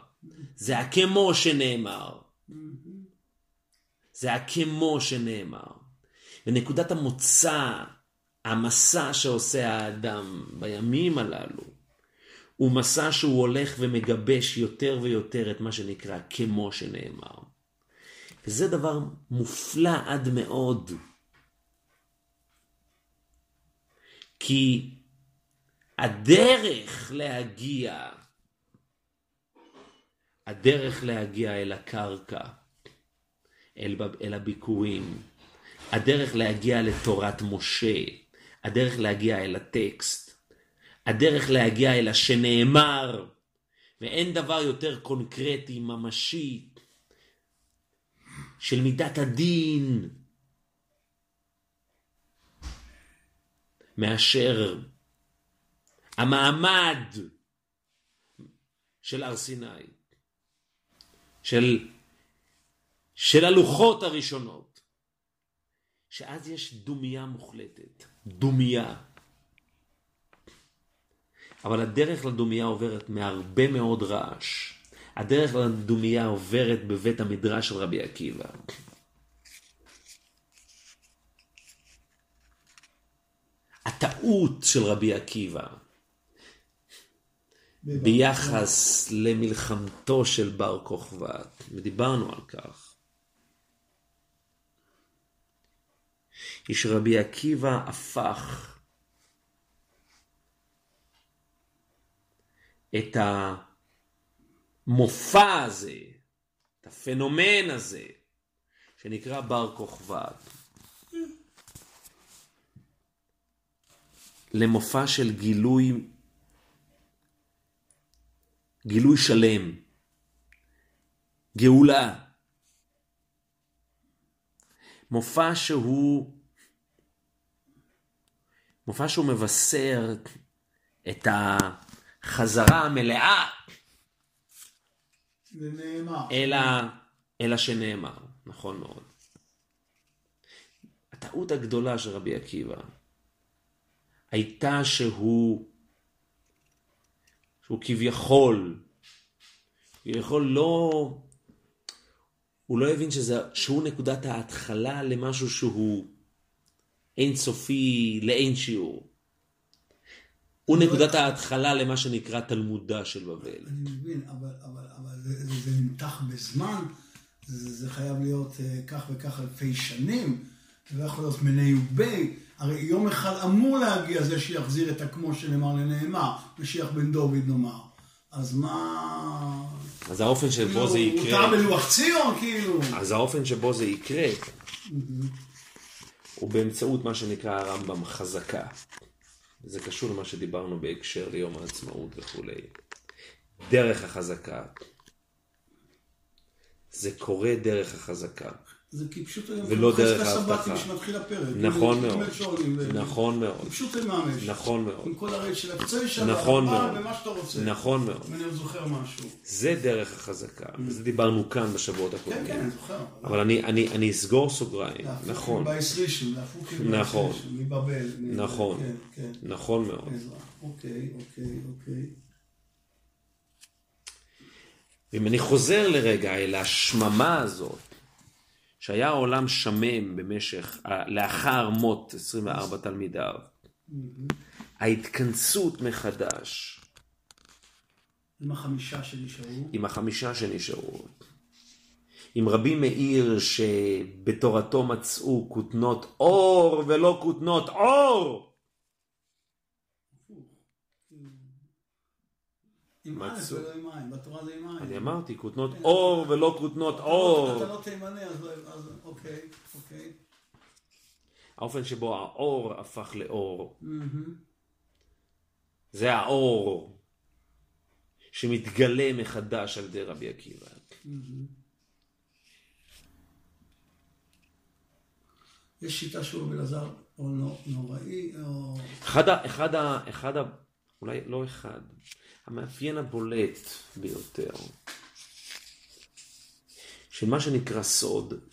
[SPEAKER 1] זה הכמו שנאמר. זה הכמו שנאמר. ונקודת המוצא, המסע שעושה האדם בימים הללו, הוא מסע שהוא הולך ומגבש יותר ויותר את מה שנקרא כמו שנאמר. וזה דבר מופלא עד מאוד. כי הדרך להגיע, הדרך להגיע אל הקרקע, אל, אל הביקורים, הדרך להגיע לתורת משה, הדרך להגיע אל הטקסט, הדרך להגיע אל השנאמר, ואין דבר יותר קונקרטי, ממשי, של מידת הדין, מאשר המעמד של הר סיני, של, של הלוחות הראשונות, שאז יש דומייה מוחלטת, דומייה. אבל הדרך לדומייה עוברת מהרבה מאוד רעש. הדרך לדומייה עוברת בבית המדרש של רבי עקיבא. הטעות של רבי עקיבא ביחס למלחמתו של בר כוכבא, ודיברנו על כך, היא שרבי עקיבא הפך את המופע הזה, את הפנומן הזה, שנקרא בר כוכבא, למופע של גילוי, גילוי שלם, גאולה. מופע שהוא, מופע שהוא מבשר את החזרה המלאה
[SPEAKER 2] זה נאמר.
[SPEAKER 1] אל, ה, אל השנאמר, נכון מאוד. הטעות הגדולה של רבי עקיבא הייתה שהוא, שהוא כביכול, כביכול לא, הוא לא הבין שזה, שהוא נקודת ההתחלה למשהו שהוא אינסופי לאין שיעור. הוא נקודת ההתחלה למה שנקרא תלמודה של בבל.
[SPEAKER 2] אני מבין, אבל, אבל, אבל זה, זה, זה נמתח בזמן, זה, זה חייב להיות uh, כך וכך אלפי שנים, זה לא יכול להיות מיני ובי. הרי יום אחד אמור להגיע זה שיחזיר את הכמו שנאמר לנאמר, משיח בן דוד נאמר. אז מה...
[SPEAKER 1] אז האופן שבו זה
[SPEAKER 2] כאילו,
[SPEAKER 1] יקרה...
[SPEAKER 2] הוא טעה בלוח ציון, כאילו.
[SPEAKER 1] אז האופן שבו זה יקרה הוא באמצעות מה שנקרא הרמב"ם חזקה. זה קשור למה שדיברנו בהקשר ליום העצמאות וכולי. דרך החזקה. זה קורה דרך החזקה.
[SPEAKER 2] זה כי פשוט היום
[SPEAKER 1] ולא דרך ההבטחה.
[SPEAKER 2] שמתחיל הפרק.
[SPEAKER 1] נכון
[SPEAKER 2] כאילו,
[SPEAKER 1] מאוד. נכון מאוד.
[SPEAKER 2] פשוט לממש.
[SPEAKER 1] נכון מאוד.
[SPEAKER 2] עם כל הרייט של הפצועי שלה,
[SPEAKER 1] נכון מאוד.
[SPEAKER 2] ומה שאתה רוצה.
[SPEAKER 1] נכון מאוד.
[SPEAKER 2] אם אני עוד זוכר משהו.
[SPEAKER 1] זה דרך החזקה. וזה דיברנו כאן בשבועות
[SPEAKER 2] כן,
[SPEAKER 1] הקודמים.
[SPEAKER 2] כן, אני זוכר.
[SPEAKER 1] אבל אני, אסגור סוגריים. נכון.
[SPEAKER 2] בייס ראשון, להפוקים
[SPEAKER 1] נכון.
[SPEAKER 2] ראשון, מבבל.
[SPEAKER 1] נכון.
[SPEAKER 2] כן, כן.
[SPEAKER 1] נכון מאוד.
[SPEAKER 2] עזרא. אוקיי, אוקיי, אוקיי.
[SPEAKER 1] ואם אני חוזר לרגע אל השממה הזאת, שהיה עולם שמם במשך, לאחר מות 24 תלמידיו, ההתכנסות מחדש.
[SPEAKER 2] עם החמישה שנשארו.
[SPEAKER 1] עם החמישה שנשארו. עם רבי מאיר שבתורתו מצאו כותנות אור ולא כותנות אור.
[SPEAKER 2] עם א' ולא עם עין, בתורה זה עם עין.
[SPEAKER 1] אני אמרתי, כותנות אור ולא כותנות אור.
[SPEAKER 2] אתה לא תימני, אז אוקיי, אוקיי.
[SPEAKER 1] האופן שבו האור הפך לאור. זה האור שמתגלה מחדש על ידי רבי עקיבא.
[SPEAKER 2] יש שיטה שהוא אלעזר או נוראי, או...
[SPEAKER 1] אחד ה... אחד ה... אולי לא אחד. המאפיין הבולט ביותר של מה שנקרא סוד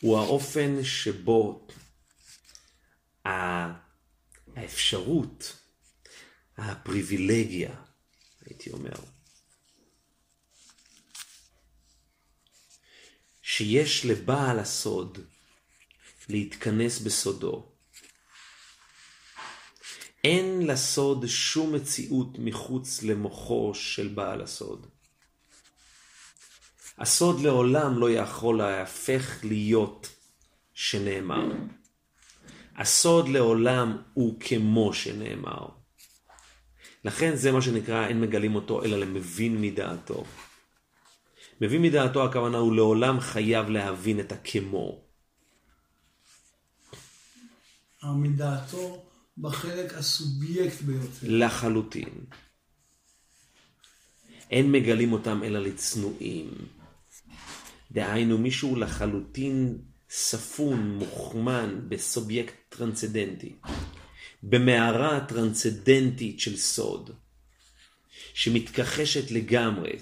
[SPEAKER 1] הוא האופן שבו האפשרות, הפריבילגיה, הייתי אומר, שיש לבעל הסוד להתכנס בסודו. אין לסוד שום מציאות מחוץ למוחו של בעל הסוד. הסוד לעולם לא יכול להפך להיות שנאמר. הסוד לעולם הוא כמו שנאמר. לכן זה מה שנקרא אין מגלים אותו אלא למבין מדעתו. מבין מדעתו הכוונה הוא לעולם חייב להבין את הכמו.
[SPEAKER 2] מדעתו בחלק הסובייקט ביותר.
[SPEAKER 1] לחלוטין. אין מגלים אותם אלא לצנועים. דהיינו מישהו לחלוטין ספון, מוכמן, בסובייקט טרנסדנטי. במערה טרנסדנטית של סוד, שמתכחשת לגמרי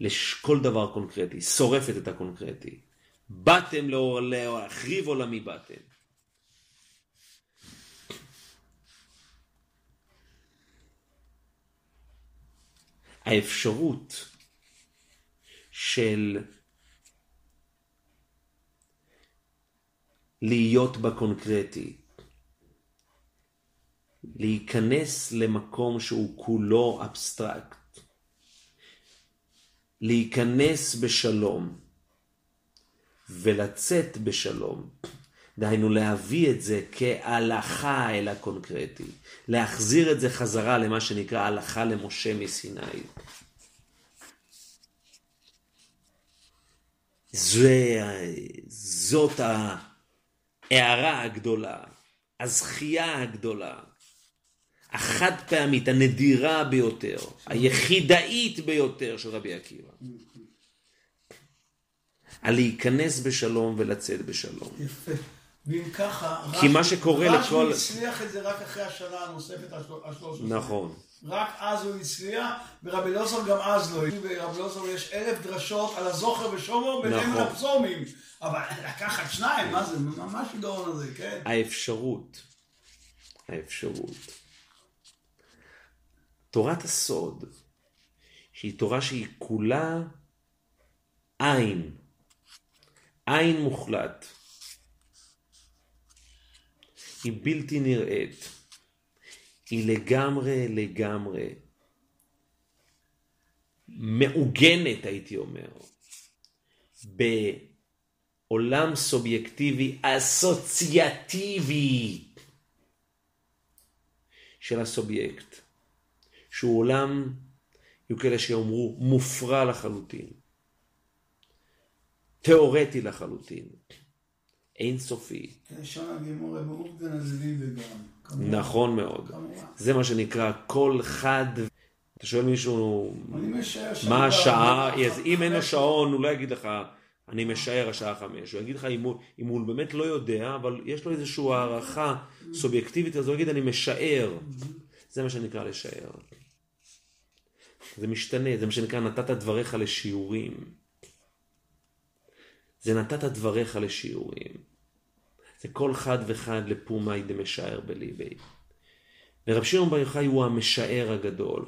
[SPEAKER 1] לכל דבר קונקרטי, שורפת את הקונקרטי. באתם להחריב עולמי באתם. האפשרות של להיות בקונקרטי, להיכנס למקום שהוא כולו אבסטרקט, להיכנס בשלום ולצאת בשלום. דהיינו להביא את זה כהלכה אל הקונקרטי, להחזיר את זה חזרה למה שנקרא הלכה למשה מסיני. זה, זאת ההערה הגדולה, הזכייה הגדולה, החד פעמית, הנדירה ביותר, היחידאית ביותר של רבי עקיבא. על להיכנס בשלום ולצאת בשלום.
[SPEAKER 2] יפה. ואם ככה,
[SPEAKER 1] כי מה שקורה לכל...
[SPEAKER 2] רש"י הצליח את זה רק אחרי השנה הנוספת, השלוש עשרה.
[SPEAKER 1] נכון.
[SPEAKER 2] רק אז הוא הצליח, ורבי אלעזר גם אז לא. ברבי אלעזר יש אלף דרשות על הזוכר ושומו בהתאם
[SPEAKER 1] נכון.
[SPEAKER 2] לפסומים. אבל לקחת שניים, מה זה, מה השיגעון הזה, כן?
[SPEAKER 1] האפשרות, האפשרות. תורת הסוד, שהיא תורה שהיא כולה עין, עין מוחלט. היא בלתי נראית. היא לגמרי לגמרי מעוגנת, הייתי אומר, בעולם סובייקטיבי אסוציאטיבי של הסובייקט, שהוא עולם, יהיו כאלה שיאמרו, מופרע לחלוטין, תיאורטי לחלוטין. אינסופי.
[SPEAKER 2] לשון הגימור באופן הזלי וגם.
[SPEAKER 1] נכון מאוד. זה מה שנקרא כל חד. אתה שואל מישהו, מה השעה? אז אם אין לו שעון, הוא לא יגיד לך, אני משער השעה חמש. הוא יגיד לך, אם הוא, אם הוא באמת לא יודע, אבל יש לו איזושהי הערכה סובייקטיבית, אז הוא יגיד, אני משער. זה מה שנקרא לשער. זה משתנה, זה מה שנקרא, נתת דבריך לשיעורים. זה נתת דבריך לשיעורים. זה כל חד וחד לפומאי דמשער בליבי. ורב שמעון בר יוחאי הוא המשער הגדול.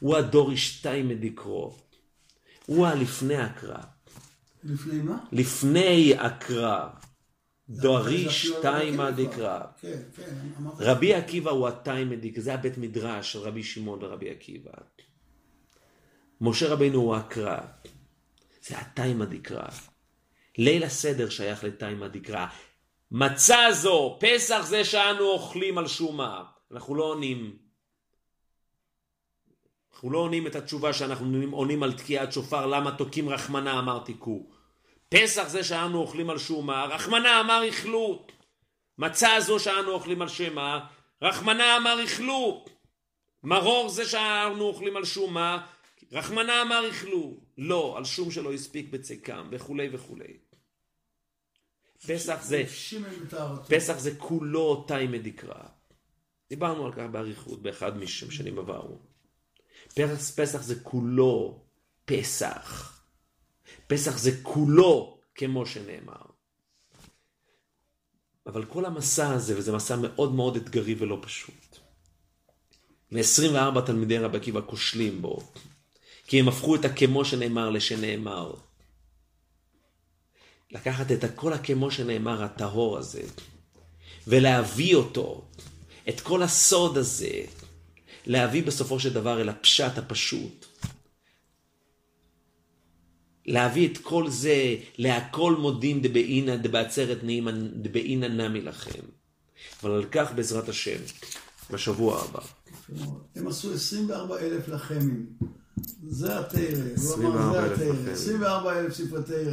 [SPEAKER 1] הוא הדור אשתי מדקרו. הוא הלפני הקרב.
[SPEAKER 2] לפני מה?
[SPEAKER 1] לפני הקרב.
[SPEAKER 2] לא עקיבא.
[SPEAKER 1] דקרב.
[SPEAKER 2] כן, כן.
[SPEAKER 1] רבי עקיבא הוא התימא דקרב, זה הבית מדרש של רבי שמעון ורבי עקיבא. משה רבינו הוא הקרב. זה התימא דקרב. ליל הסדר שייך לתימא דקרא. מצה זו, פסח זה שאנו אוכלים על שומה. אנחנו לא עונים. אנחנו לא עונים את התשובה שאנחנו עונים על תקיעת שופר, למה תוקים רחמנה אמר תיקו. פסח זה שאנו אוכלים על שומה, רחמנה אמר איכלו. מצה זו שאנו אוכלים על שמה, רחמנה אמר איכלו. מרור זה שאנו אוכלים על שומה, רחמנה אמר איכלו. לא, על שום שלא הספיק בצקם, וכולי וכולי. פסח זה. פסח זה כולו תימא דקרא. דיברנו על כך באריכות באחד משנים עברו. פסח, פסח זה כולו פסח. פסח זה כולו כמו שנאמר. אבל כל המסע הזה, וזה מסע מאוד מאוד אתגרי ולא פשוט. ו-24 תלמידי רבי עקיבא כושלים בו, כי הם הפכו את הכמו שנאמר לשנאמר. לקחת את הכל הכמו שנאמר הטהור הזה, ולהביא אותו, את כל הסוד הזה, להביא בסופו של דבר אל הפשט הפשוט. להביא את כל זה, להכל מודים דבעינא דבעצרת נעימא דבעינא נמי לכם. אבל על כך בעזרת השם, בשבוע הבא.
[SPEAKER 2] הם עשו 24 אלף לחמים. זה התרא. הוא אמר,
[SPEAKER 1] 24,000
[SPEAKER 2] זה התרא.
[SPEAKER 1] לחמים.
[SPEAKER 2] 24 אלף ספרי תרא.